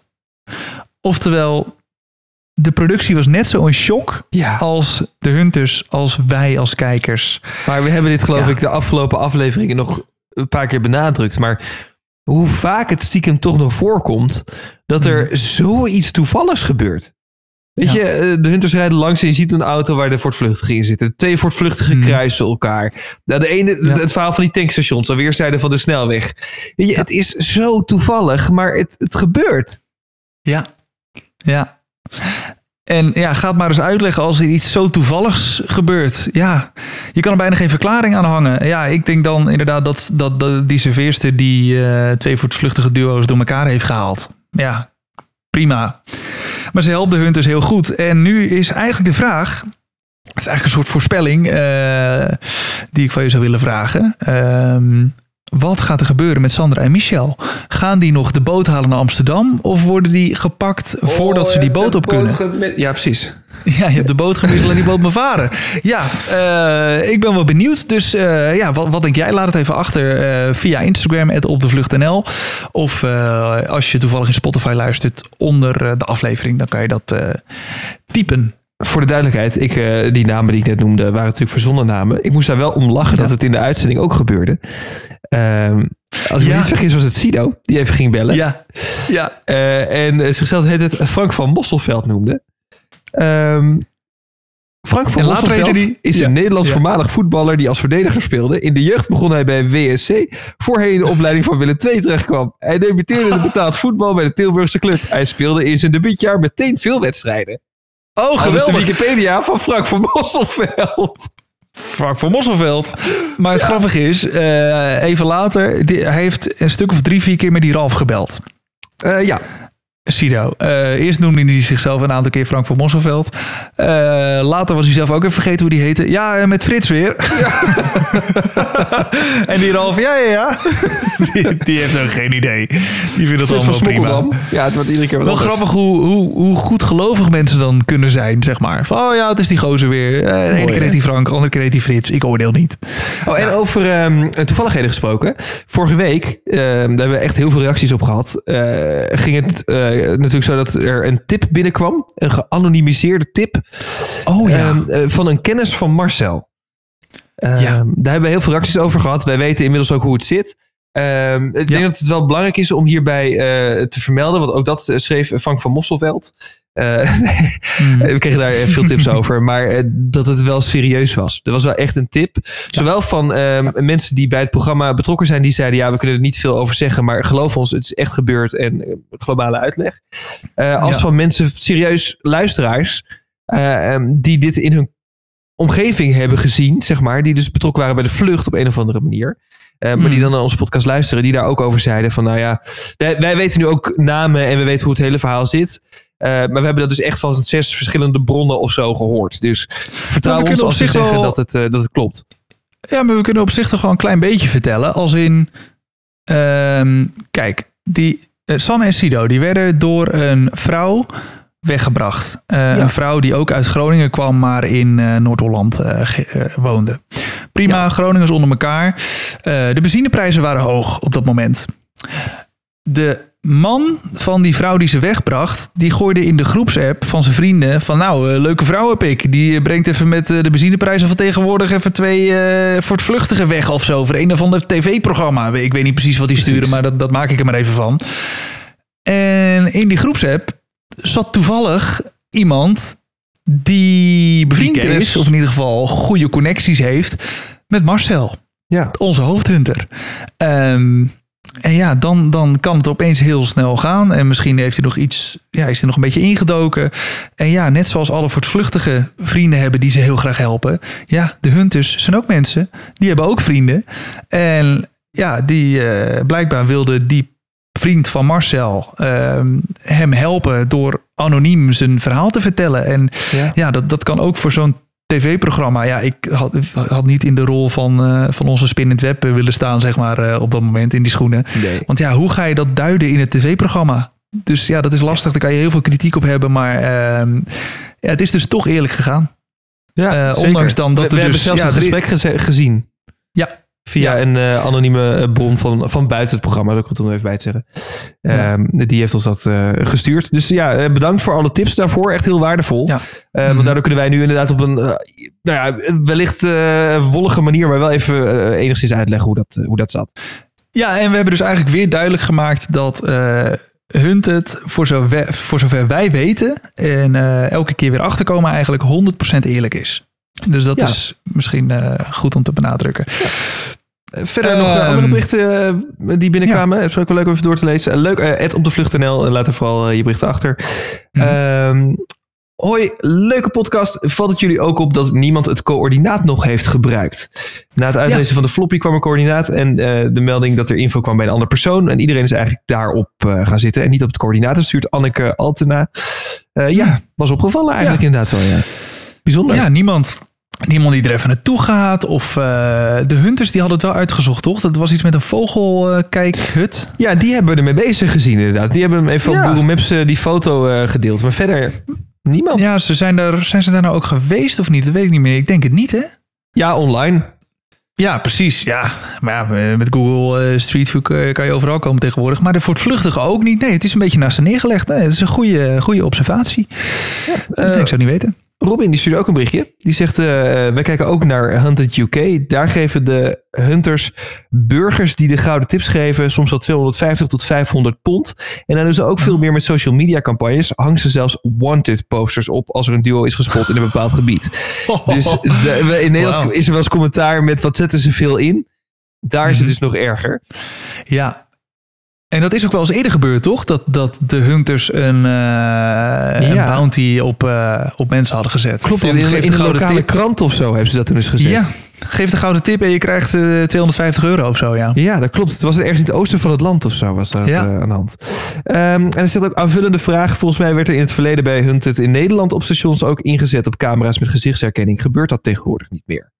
Speaker 1: Oftewel, de productie was net zo in shock
Speaker 2: Ja.
Speaker 1: als de Hunters, als wij als kijkers.
Speaker 2: Maar we hebben dit geloof
Speaker 1: Ja.
Speaker 2: ik de afgelopen afleveringen nog een paar keer benadrukt. Maar hoe vaak het stiekem toch nog voorkomt dat er zoiets toevalligs gebeurt. Weet
Speaker 1: Ja.
Speaker 2: je, eh, de hunters rijden langs en je ziet een auto waar de voortvluchtige in zitten. Twee voortvluchtigen
Speaker 1: Hmm.
Speaker 2: kruisen elkaar. Nou, de ene,
Speaker 1: Ja.
Speaker 2: het verhaal van die tankstations, aan weerszijden van de snelweg. Weet je, het is zo toevallig, maar het, het gebeurt.
Speaker 1: Ja. Ja. En ja, ga het maar eens uitleggen als er iets zo toevalligs gebeurt. Ja, je kan er bijna geen verklaring aan hangen. Ja, ik denk dan inderdaad dat, dat, die serveerster die eh, twee voortvluchtige duo's door elkaar heeft gehaald. Ja, prima. Maar ze helpt de Hunters heel goed. En nu is eigenlijk de vraag... Het is eigenlijk een soort voorspelling eh, die ik van je zou willen vragen. Ehm, wat gaat er gebeuren met Sandra en Michel? Gaan die nog de boot halen naar Amsterdam? Of worden die gepakt voordat ze die boot op kunnen?
Speaker 2: Ja, precies.
Speaker 1: Ja, je hebt de boot gemist en die boot maar varen. Ja, eh, ik ben wel benieuwd. Dus eh, ja, wat, wat denk jij? Laat het even achter eh, via Instagram, op de vlucht.nl. Of als je toevallig in Spotify luistert onder de aflevering, dan kan je dat typen.
Speaker 2: Voor de duidelijkheid, ik, eh, die namen die ik net noemde waren natuurlijk verzonnen namen. Ik moest daar wel om lachen dat het in de uitzending ook gebeurde. Ehm, als ik me niet vergis was het Sido die even ging bellen.
Speaker 1: Ja, ja.
Speaker 2: Eh, en eh, zichzelf heet het Frank van Mosselveld noemde. Ehm, Frank van Mosselveld
Speaker 1: die-
Speaker 2: is
Speaker 1: Ja.
Speaker 2: een Nederlands voormalig voetballer die als verdediger speelde. In de jeugd begon hij bij WSC, voor hij in de opleiding van Willem II terechtkwam. Hij debuteerde in betaald voetbal bij de Tilburgse club. Hij speelde in zijn debuutjaar meteen veel wedstrijden.
Speaker 1: Oh,
Speaker 2: Dat is de
Speaker 1: geweldig.
Speaker 2: Wikipedia van Frank van Mosselveld.
Speaker 1: Frank van Mosselveld. Maar het grappige is, eh, even later, die- hij heeft een stuk of drie, vier keer met die Ralf gebeld.
Speaker 2: Eh, ja,
Speaker 1: Sido. Eh, eerst noemde hij zichzelf een aantal keer Frank van Mosselveld. Eh, later was hij zelf ook even vergeten hoe die heette. Ja, eh, met Frits weer. en die Ralf, ja, ja, ja. die, die heeft ook geen idee. Die vindt het
Speaker 2: Frits van
Speaker 1: allemaal prima.
Speaker 2: Smokkeldam. Ja, het wordt iedere keer
Speaker 1: Wel grappig hoe, hoe, hoe goed gelovig mensen dan kunnen zijn, zeg maar. Van, oh ja, het is die gozer weer. Eh, de ene keer heet die Frank, de andere keer heet die Frits. Ik oordeel niet.
Speaker 2: Oh, en over ehm, toevalligheden gesproken. Vorige week, ehm, daar hebben we echt heel veel reacties op gehad. eh, ging het eh, natuurlijk zo dat er een tip binnenkwam. Een geanonimiseerde tip.
Speaker 1: Oh
Speaker 2: ehm, eh, van een kennis van Marcel. Ehm,
Speaker 1: Ja.
Speaker 2: Daar hebben we heel veel reacties over gehad. Wij weten inmiddels ook hoe het zit. Ehm, ik denk dat het wel belangrijk is om hierbij eh, te vermelden. Want ook dat eh, schreef Frank van Mosselveld. Eh,
Speaker 1: Hmm.
Speaker 2: we kregen daar eh, veel tips over. Maar eh, dat het wel serieus was. Er was wel echt een tip. Zowel van ehm, mensen die bij het programma betrokken zijn. Die zeiden ja we kunnen er niet veel over zeggen. Maar geloof ons het is echt gebeurd. En globale uitleg. Als
Speaker 1: Ja.
Speaker 2: van mensen serieus luisteraars. eh, ehm, die dit in hun omgeving hebben gezien. Zeg maar. Die dus betrokken waren bij de vlucht op een of andere manier. Maar die
Speaker 1: Hmm.
Speaker 2: dan naar onze podcast luisteren. Die daar ook over zeiden van nou ja. Wij, wij weten nu ook namen. En we weten hoe het hele verhaal zit. Eh, maar we hebben dat dus echt van zes verschillende bronnen of zo gehoord. Dus vertrouw
Speaker 1: we
Speaker 2: ons als we
Speaker 1: zich
Speaker 2: zeggen
Speaker 1: wel-
Speaker 2: dat, het, eh, dat het klopt.
Speaker 1: Ja, maar we kunnen op zich toch wel een klein beetje vertellen. Als in, ehm, kijk, die eh, Sanne en Sido, die werden door een vrouw weggebracht. Eh, Een vrouw die ook uit Groningen kwam, maar in eh, Noord-Holland woonde. Prima, Groningers onder elkaar. Eh, de benzineprijzen waren hoog op dat moment. De man van die vrouw die ze wegbracht, die gooide in de groepsapp van zijn vrienden van nou, eh, leuke vrouw heb ik. Die brengt even met eh, de benzineprijzen van tegenwoordig even twee eh voortvluchtigen weg of zo. Voor een of ander tv-programma. Ik weet niet precies wat die sturen, maar dat, dat maak ik er maar even van. En in die groepsapp zat toevallig iemand die bevriend
Speaker 2: Die
Speaker 1: is, of in ieder geval goede connecties heeft, met Marcel
Speaker 2: Ja.
Speaker 1: onze hoofdhunter. Ehm, en ja, dan, dan kan het opeens heel snel gaan. En misschien heeft hij nog iets, ja, is hij nog een beetje ingedoken. En ja, net zoals alle voortvluchtige vrienden hebben die ze heel graag helpen. Ja, de hunters zijn ook mensen. Die hebben ook vrienden. En ja, die eh, blijkbaar wilde die vriend van Marcel ehm, hem helpen door anoniem zijn verhaal te vertellen. En
Speaker 2: Ja.
Speaker 1: ja, dat, dat kan ook voor zo'n tv-programma. Ja, ik had, had niet in de rol van, eh, van onze spin in het web eh, willen staan, zeg maar, eh, op dat moment in die schoenen.
Speaker 2: Nee.
Speaker 1: Want ja, hoe ga je dat duiden in het tv-programma? Dus ja, dat is lastig. Daar kan je heel veel kritiek op hebben. Maar ehm, ja, het is dus toch eerlijk gegaan.
Speaker 2: Ja,
Speaker 1: ondanks dan dat
Speaker 2: we,
Speaker 1: er
Speaker 2: we hebben
Speaker 1: dus-
Speaker 2: zelfs
Speaker 1: ja,
Speaker 2: het gesprek gezien.
Speaker 1: Ja.
Speaker 2: Via
Speaker 1: Ja.
Speaker 2: een eh, anonieme eh, bron van, van buiten het programma, dat ik het om even bij te zeggen.
Speaker 1: Ja.
Speaker 2: Ehm, die heeft ons dat eh, gestuurd. Dus ja, bedankt voor alle tips daarvoor. Echt heel waardevol.
Speaker 1: Ja.
Speaker 2: Eh,
Speaker 1: Mhm.
Speaker 2: Want daardoor kunnen wij nu inderdaad op een, nou ja, wellicht wollige manier, maar wel even enigszins uitleggen hoe dat, hoe dat zat.
Speaker 1: Ja, en we hebben dus eigenlijk weer duidelijk gemaakt dat eh Hunted, voor, zover, voor zover wij weten, en elke keer weer achterkomen, eigenlijk 100% eerlijk is. Dus dat
Speaker 2: Ja.
Speaker 1: is misschien goed om te benadrukken.
Speaker 2: Eh, Verder nog eh,
Speaker 1: Ehm,
Speaker 2: andere berichten eh, die binnenkwamen. Het is ook wel leuk om even door te lezen. Eh, leuk, eh, Ed op de vlucht.nl. eh, Laat er vooral eh, je berichten achter.
Speaker 1: Mhm.
Speaker 2: Ehm, hoi, leuke podcast. Valt het jullie ook op dat niemand het coördinaat nog heeft gebruikt? Na het uitlezen van de floppy kwam een coördinaat en eh, de melding dat er info kwam bij een andere persoon. En iedereen is eigenlijk daarop eh, gaan zitten en niet op het coördinaat. Dat stuurt Anneke Altena. Eh, ja, was opgevallen eigenlijk inderdaad wel. Ja. Bijzonder.
Speaker 1: Ja, niemand, niemand die er even naartoe gaat. Of eh, de hunters, die hadden het wel uitgezocht, toch? Dat was iets met een vogelkijkhut.
Speaker 2: Ja, die hebben we ermee bezig gezien inderdaad. Die hebben hem even
Speaker 1: Ja.
Speaker 2: op Google Maps eh, die foto eh, gedeeld. Maar verder niemand. Ja,
Speaker 1: ja, ze zijn, daar, zijn ze daar nou ook geweest of niet? Dat weet ik niet meer. Ik denk het niet, hè?
Speaker 2: online.
Speaker 1: Ja, precies. Ja, maar ja, met Google Street View kan je overal komen tegenwoordig. Maar de voortvluchtige ook niet. Nee, het is een beetje naast ze neergelegd. Nee, het is een goede, goede observatie.
Speaker 2: eh,
Speaker 1: ik zou niet weten.
Speaker 2: Robin die stuurde ook een berichtje. Die zegt, eh, wij kijken ook naar Hunted UK. Daar geven de hunters burgers die de gouden tips geven... soms wel 250 tot 500 pond. En dan doen ze ook veel meer met social media campagnes. Hangen ze zelfs wanted posters op... als er een duo is gespot in een bepaald gebied. Dus de- we- in Nederland is er wel eens commentaar met... wat zetten ze veel in? Daar is het
Speaker 1: Mhm.
Speaker 2: dus nog erger.
Speaker 1: Ja. En dat is ook wel eens eerder gebeurd, toch? Dat, dat de hunters een, eh, een bounty op, eh, op mensen hadden gezet.
Speaker 2: Klopt, in,
Speaker 1: geef
Speaker 2: in
Speaker 1: de
Speaker 2: lokale
Speaker 1: tip.
Speaker 2: krant of zo hebben ze dat toen eens gezet.
Speaker 1: Ja, geef de gouden tip en je krijgt eh, 250 euro of zo, ja.
Speaker 2: Ja, dat klopt. Het was ergens in het oosten van het land of zo was dat
Speaker 1: Ja.
Speaker 2: eh, aan de hand. Ehm, en er zit ook aanvullende vraag. Volgens mij werd er in het verleden bij Hunted in Nederland op stations ook ingezet op camera's met gezichtsherkenning. Gebeurt dat tegenwoordig niet meer?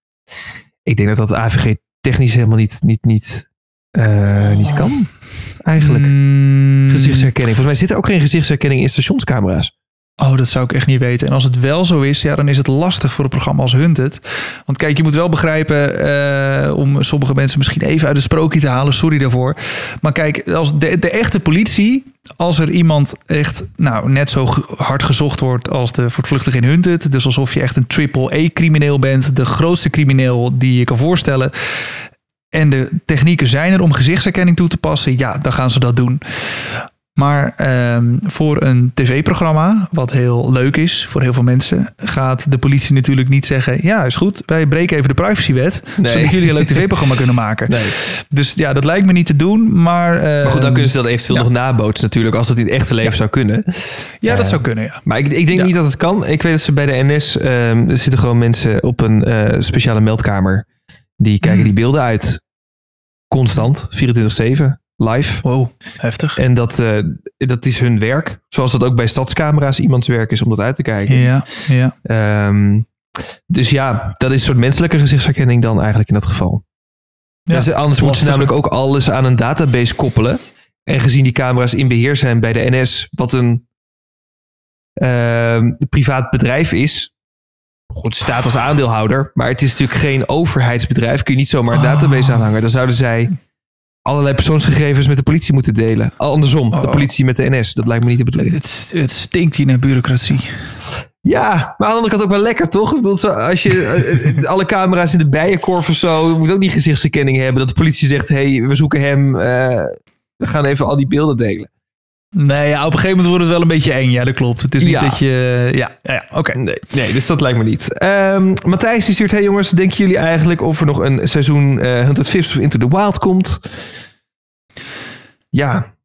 Speaker 2: Ik denk dat dat AVG technisch helemaal niet, niet, niet, eh, niet kan. Eigenlijk.
Speaker 1: Mm,
Speaker 2: Gezichtsherkenning. Volgens mij zit er ook geen gezichtsherkenning in stationscamera's.
Speaker 1: Oh, dat zou ik echt niet weten. En als het wel zo is, ja, dan is het lastig voor een programma als Hunted. Want kijk, je moet wel begrijpen, eh, om sommige mensen misschien even uit het sprookje te halen, sorry daarvoor. Maar kijk, als de, de echte politie, als er iemand echt nou, net zo hard gezocht wordt als de voortvluchtige in Hunted, dus alsof je echt een triple-E-crimineel bent, de grootste crimineel die je kan voorstellen. En de technieken zijn er om gezichtsherkenning toe te passen, ja, dan gaan ze dat doen. Maar ehm, voor een tv-programma, wat heel leuk is voor heel veel mensen, gaat de politie natuurlijk niet zeggen: Ja, is goed, wij breken even de privacywet,
Speaker 2: Nee.
Speaker 1: zodat jullie een leuk tv-programma kunnen maken.
Speaker 2: Nee.
Speaker 1: Dus ja, dat lijkt me niet te doen, maar.
Speaker 2: Maar goed, dan kunnen ze dat eventueel
Speaker 1: ja.
Speaker 2: nog nabootsen natuurlijk. Als dat in het echte leven zou kunnen.
Speaker 1: Ja, dat
Speaker 2: eh,
Speaker 1: zou kunnen, ja.
Speaker 2: Maar ik, ik denk niet dat het kan. Ik weet dat ze bij de NS ehm, er zitten gewoon mensen op een eh, speciale meldkamer. Die kijken
Speaker 1: Mm.
Speaker 2: die beelden uit. Constant, 24-7, live.
Speaker 1: Wow, heftig.
Speaker 2: En dat, eh, dat is hun werk. Zoals dat ook bij stadscamera's iemands werk is om dat uit te kijken.
Speaker 1: Ja, ja.
Speaker 2: Ehm, dus ja, dat is een soort menselijke gezichtsherkenning dan eigenlijk in dat geval.
Speaker 1: Ja,
Speaker 2: Ja, ze- anders moeten ze namelijk ook alles aan een database koppelen. En gezien die camera's in beheer zijn bij de NS, wat een ehm, privaat bedrijf is. Goed, staat als aandeelhouder, maar het is natuurlijk geen overheidsbedrijf. Kun je niet zomaar een
Speaker 1: Oh.
Speaker 2: database aanhangen. Dan zouden zij allerlei persoonsgegevens met de politie moeten delen. Andersom, de
Speaker 1: Oh.
Speaker 2: politie met de NS. Dat lijkt me niet de bedoeling.
Speaker 1: Het, het stinkt hier naar bureaucratie.
Speaker 2: Ja, maar aan de andere kant ook wel lekker, toch? Ik bedoel, als je eh, eh, alle camera's in de bijenkorf of zo, je moet ook niet gezichtsherkenning hebben. Dat de politie zegt, hé, hey, we zoeken hem. eh, we gaan even al die beelden delen.
Speaker 1: Nee, ja, op een gegeven moment wordt het wel een beetje eng. Ja, dat klopt. Het is niet
Speaker 2: Ja.
Speaker 1: dat je... Ja, ja, oké.
Speaker 2: Nee, nee, dus dat lijkt me niet. Ehm, Matthijs die stuurt, hey jongens, denken jullie eigenlijk of er nog een seizoen eh 100 Vips of Into the Wild komt? Ja,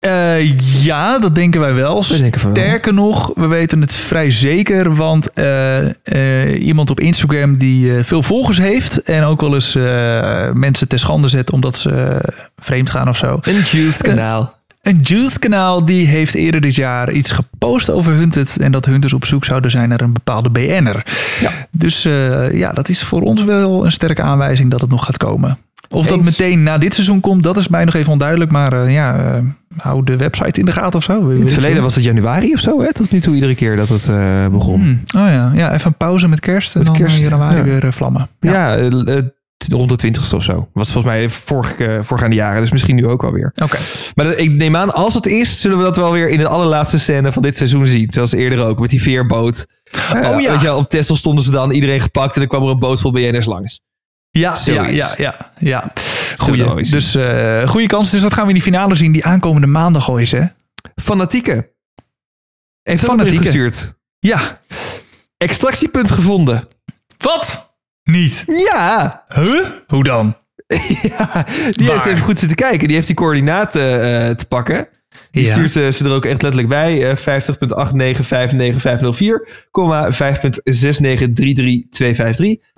Speaker 1: Eh, ja, dat denken wij wel.
Speaker 2: denken.
Speaker 1: Sterker nog, we weten het vrij zeker, want eh, iemand op Instagram die veel volgers heeft en ook wel eens mensen ter schande zet omdat ze vreemd gaan of zo.
Speaker 2: Een juiced kanaal.
Speaker 1: Een Juice kanaal die heeft eerder dit jaar iets gepost over Hunted en dat Hunters op zoek zouden zijn naar een bepaalde BN'er.
Speaker 2: Ja.
Speaker 1: Dus eh, ja, dat is voor ons wel een sterke aanwijzing dat het nog gaat komen. Of dat meteen na dit seizoen komt, dat is mij nog even onduidelijk. Maar eh, ja, eh, hou de website in de gaten of zo.
Speaker 2: In het verleden was het januari of zo, hè? Tot nu toe iedere keer dat het begon.
Speaker 1: Hmm, Oh ja. ja, even een pauze met kerst en
Speaker 2: Met
Speaker 1: dan
Speaker 2: kerst,
Speaker 1: in januari
Speaker 2: ja.
Speaker 1: weer vlammen. Ja.
Speaker 2: Ja, rond de twintigste of zo. Was volgens mij vorig, eh, voorgaande jaren, dus misschien nu ook wel weer.
Speaker 1: Oké.
Speaker 2: Maar dat- ik neem aan, als het is, zullen we dat wel weer in de allerlaatste scène van dit seizoen zien. Zoals eerder ook, met die veerboot. Eh,
Speaker 1: Oh ja.
Speaker 2: Weet je, op Texel stonden ze dan, iedereen gepakt en dan kwam er een boot vol BN'ers langs.
Speaker 1: Ja, ja, ja, ja, ja. Goeie. Dus eh goede kans. Dus dat gaan we in die finale zien die aankomende maandag al is, hè?
Speaker 2: Fanatieke. Heeft.
Speaker 1: Fanatieke
Speaker 2: gestuurd.
Speaker 1: Ja.
Speaker 2: Extractiepunt gevonden.
Speaker 1: Wat? Niet.
Speaker 2: Ja,
Speaker 1: Huh? Hoe dan?
Speaker 2: ja die
Speaker 1: Waar?
Speaker 2: heeft even goed zitten kijken. Die heeft die coördinaten eh, te pakken. Die
Speaker 1: Ja.
Speaker 2: stuurt eh, ze er ook echt letterlijk bij. eh 50.8959504, komma 5.6933253.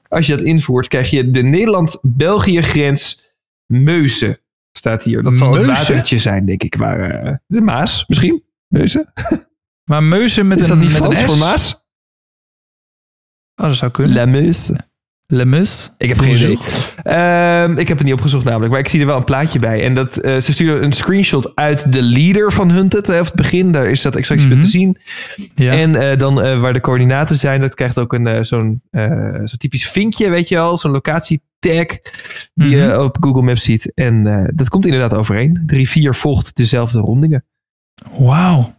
Speaker 2: Als je dat invoert, krijg je de Nederland-België grens Meusen. Staat hier. Dat zal het
Speaker 1: Meusen?
Speaker 2: watertje zijn, denk ik. Waar, eh, de Maas, misschien? Meusen?
Speaker 1: Maar Meuzen met
Speaker 2: Is
Speaker 1: een,
Speaker 2: dat niet
Speaker 1: met
Speaker 2: Frans
Speaker 1: een S?
Speaker 2: voor Maas?
Speaker 1: Oh, dat zou kunnen.
Speaker 2: La Meuse.
Speaker 1: Le Mus.
Speaker 2: Ik heb geen idee. Ehm, ik heb het niet opgezocht namelijk, maar ik zie er wel een plaatje bij. En dat, eh, ze sturen een screenshot uit de leader van Hunted. eh, Of het begin, daar is dat extractiepunt
Speaker 1: Mhm.
Speaker 2: te zien.
Speaker 1: Ja.
Speaker 2: En eh, dan waar de coördinaten zijn, dat krijgt ook een zo'n zo'n typisch vinkje, weet je wel. Zo'n locatietag die je
Speaker 1: Mhm.
Speaker 2: op Google Maps ziet. En dat komt inderdaad overeen. De rivier volgt dezelfde rondingen.
Speaker 1: Wauw.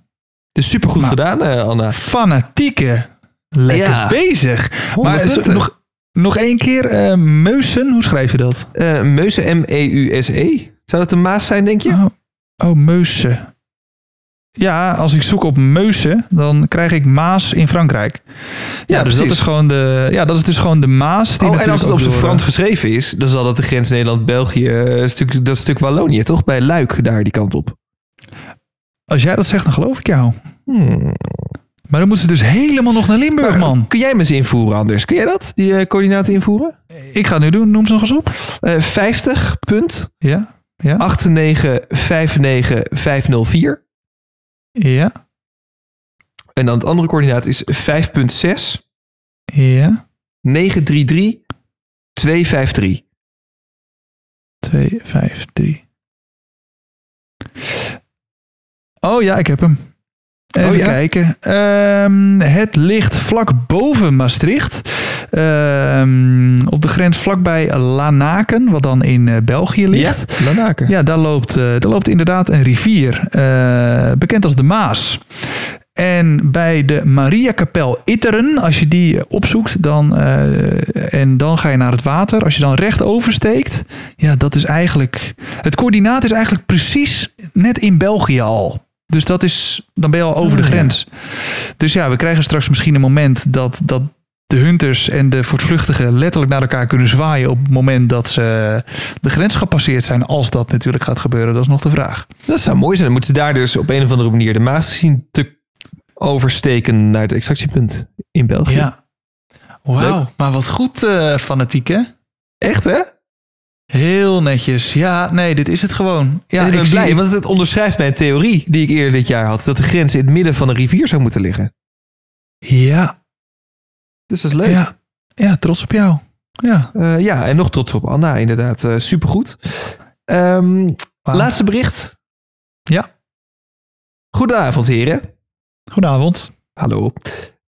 Speaker 2: Dus supergoed gedaan, Anna.
Speaker 1: Fanatieke. Lekker
Speaker 2: Ja.
Speaker 1: bezig. Maar zo- nog, nog één keer. eh Meusen, hoe schrijf je dat?
Speaker 2: Eh, Meusen, M-E-U-S-E. Zou dat een Maas zijn, denk je?
Speaker 1: Oh, oh Meusen. Ja, als ik zoek op Meusen, dan krijg ik Maas in Frankrijk. Ja, dus dat is gewoon de, ja, dat is dus gewoon de Maas. Die
Speaker 2: Oh, en als het op zijn Frans
Speaker 1: eh,
Speaker 2: geschreven is, dan zal dat de grens Nederland-België, stuk, dat stuk Wallonië, toch? Bij Luik, daar die kant op.
Speaker 1: Als jij dat zegt, dan geloof ik jou.
Speaker 2: Hmm.
Speaker 1: Maar dan moeten ze dus helemaal nog naar Limburg,
Speaker 2: Maar,
Speaker 1: man.
Speaker 2: Kun jij hem eens invoeren, Anders? Kun jij dat, die eh, coördinaten invoeren?
Speaker 1: Ik ga het nu doen. Noem ze nog eens op.
Speaker 2: Eh 50 punt
Speaker 1: Ja, ja,
Speaker 2: 8959504.
Speaker 1: ja,
Speaker 2: En dan het andere coördinaat is 5.6
Speaker 1: ja.
Speaker 2: 933 253.
Speaker 1: 2, 5, 3. Oh ja, ik heb hem. Even
Speaker 2: Oh ja?
Speaker 1: kijken. Ehm, het ligt vlak boven Maastricht. Ehm, op de grens vlakbij Lanaken, wat dan in eh, België ligt.
Speaker 2: Ja, Lanaken.
Speaker 1: Ja, daar loopt, eh, daar loopt inderdaad een rivier, eh, bekend als de Maas. En bij de Mariakapel Itteren, als je die opzoekt, dan, en dan ga je naar het water. Als je dan recht oversteekt, ja, dat is eigenlijk. Het coördinaat is eigenlijk precies net in België al. Dus dat is, dan ben je al over de
Speaker 2: Ah, ja.
Speaker 1: grens. Dus ja, we krijgen straks misschien een moment dat, dat de hunters en de voortvluchtigen letterlijk naar elkaar kunnen zwaaien op het moment dat ze de grens gepasseerd zijn. Als dat natuurlijk gaat gebeuren, dat is nog de vraag.
Speaker 2: Dat zou mooi zijn. Dan moeten ze daar dus op een of andere manier de Maas zien te oversteken naar het extractiepunt in België.
Speaker 1: Ja. Wauw, maar wat goed eh, fanatiek hè?
Speaker 2: Echt, hè?
Speaker 1: Heel netjes. Ja, nee, dit is het gewoon. Ja,
Speaker 2: en ik ben blij, want het onderschrijft mijn theorie die ik eerder dit jaar had. Dat de grens in het midden van een rivier zou moeten liggen.
Speaker 1: Ja,
Speaker 2: Dus dat is leuk.
Speaker 1: ja, ja, trots op jou. Ja.
Speaker 2: Eh, ja, en nog trots op Anna, inderdaad. Eh supergoed. Ehm, laatste bericht.
Speaker 1: Ja.
Speaker 2: Goedenavond, heren.
Speaker 1: Goedenavond.
Speaker 2: Hallo.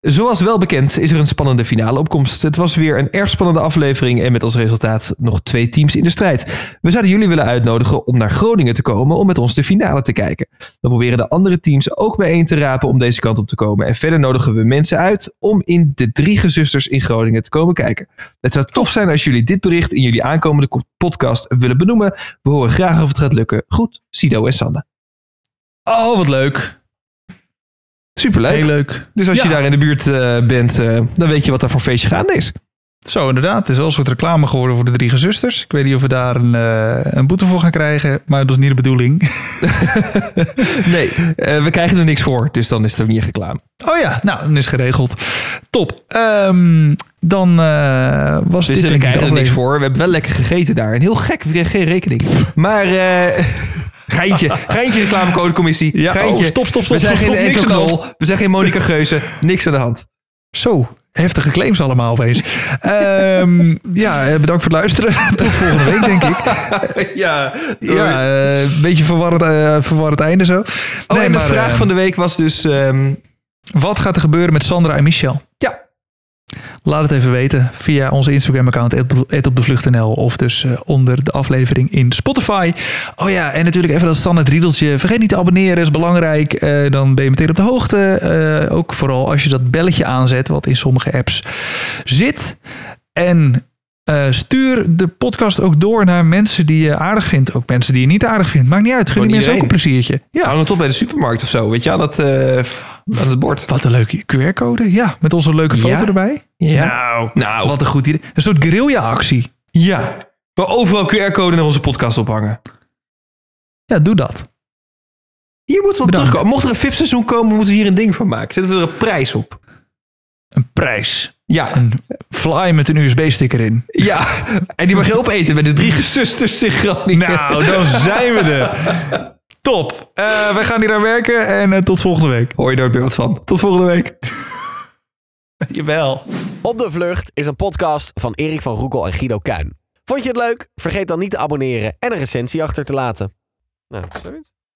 Speaker 2: Zoals wel bekend is er een spannende finale opkomst. Het was weer een erg spannende aflevering en met als resultaat nog twee teams in de strijd. We zouden jullie willen uitnodigen om naar Groningen te komen om met ons de finale te kijken. We proberen de andere teams ook bijeen te rapen om deze kant op te komen. En verder nodigen we mensen uit om in de drie gezusters in Groningen te komen kijken. Het zou tof zijn als jullie dit bericht in jullie aankomende ko- podcast willen benoemen. We horen graag of het gaat lukken. Goed, Sido en Sanne.
Speaker 1: Oh, wat leuk.
Speaker 2: Superleuk.
Speaker 1: Heel leuk.
Speaker 2: Dus als je daar in de buurt eh, bent, eh, dan weet je wat daar voor feestje gaande is.
Speaker 1: Zo, inderdaad. Het is wel een soort reclame geworden voor de drie gezusters. Ik weet niet of we daar een, eh, een boete voor gaan krijgen, maar dat is niet de bedoeling.
Speaker 2: Nee, we krijgen er niks voor, dus dan is het ook niet reclame.
Speaker 1: Oh ja, nou, dan is geregeld. Top. Ehm, dan was
Speaker 2: Dus
Speaker 1: dit
Speaker 2: we krijgen er niks
Speaker 1: aflevering.
Speaker 2: voor. We hebben wel lekker gegeten daar. En heel gek, we kregen geen rekening. Maar, geintje, geintje reclamecodecommissie.
Speaker 1: Ja,
Speaker 2: geintje.
Speaker 1: oh, stop, stop, stop,
Speaker 2: We zijn
Speaker 1: stop,
Speaker 2: geen Enzo. Knol, we zijn geen Monica Geuze. Niks aan de hand.
Speaker 1: Zo, Heftige claims allemaal opeens. Ehm, ja, eh, bedankt voor het luisteren. Tot volgende week, denk ik.
Speaker 2: ja,
Speaker 1: Ja, eh, een beetje verwarrend, verwarrend einde zo.
Speaker 2: Oh, en de vraag van de week was dus... ehm,
Speaker 1: Wat gaat er gebeuren met Sandra en Michel?
Speaker 2: ja,
Speaker 1: Laat het even weten via onze Instagram-account, @opdevlucht.nl of dus eh, onder de aflevering in Spotify. Oh ja, en natuurlijk even dat standaard riedeltje. Vergeet niet te abonneren, is belangrijk. Eh, dan ben je meteen op de hoogte. Eh, ook vooral als je dat belletje aanzet, wat in sommige apps zit. En eh, stuur de podcast ook door naar mensen die je aardig vindt. Ook mensen die je niet aardig vindt. Maakt niet uit. Gun die mensen ook een pleziertje. Ja.
Speaker 2: hang het op bij de supermarkt of zo. Weet je, aan het, eh, aan het bord.
Speaker 1: Wat een leuke QR-code. Ja, met onze leuke foto
Speaker 2: Ja?
Speaker 1: erbij.
Speaker 2: Ja.
Speaker 1: Nou,
Speaker 2: Nou,
Speaker 1: wat een goed idee. Een soort guerrilla-actie.
Speaker 2: Ja. Maar overal QR-code naar onze podcast ophangen.
Speaker 1: Ja, doe dat.
Speaker 2: Hier moeten we op terugkomen. Mocht er een VIP-seizoen komen, moeten we hier een ding van maken. Zetten we er een prijs op.
Speaker 1: Een prijs.
Speaker 2: Ja.
Speaker 1: Een fly met een USB-sticker in.
Speaker 2: Ja. En die mag je opeten bij de drie zusters in Groningen.
Speaker 1: Nou, dan zijn we er. Top. Eh wij gaan hier aan werken en eh, tot volgende week.
Speaker 2: Hoor je nooit meer wat van. Tot volgende week.
Speaker 1: Jawel.
Speaker 4: Op de Vlucht is een podcast van Erik van Roekel en Guido Kuin. Vond je het leuk? Vergeet dan niet te abonneren en een recensie achter te laten. Nou, zoiets.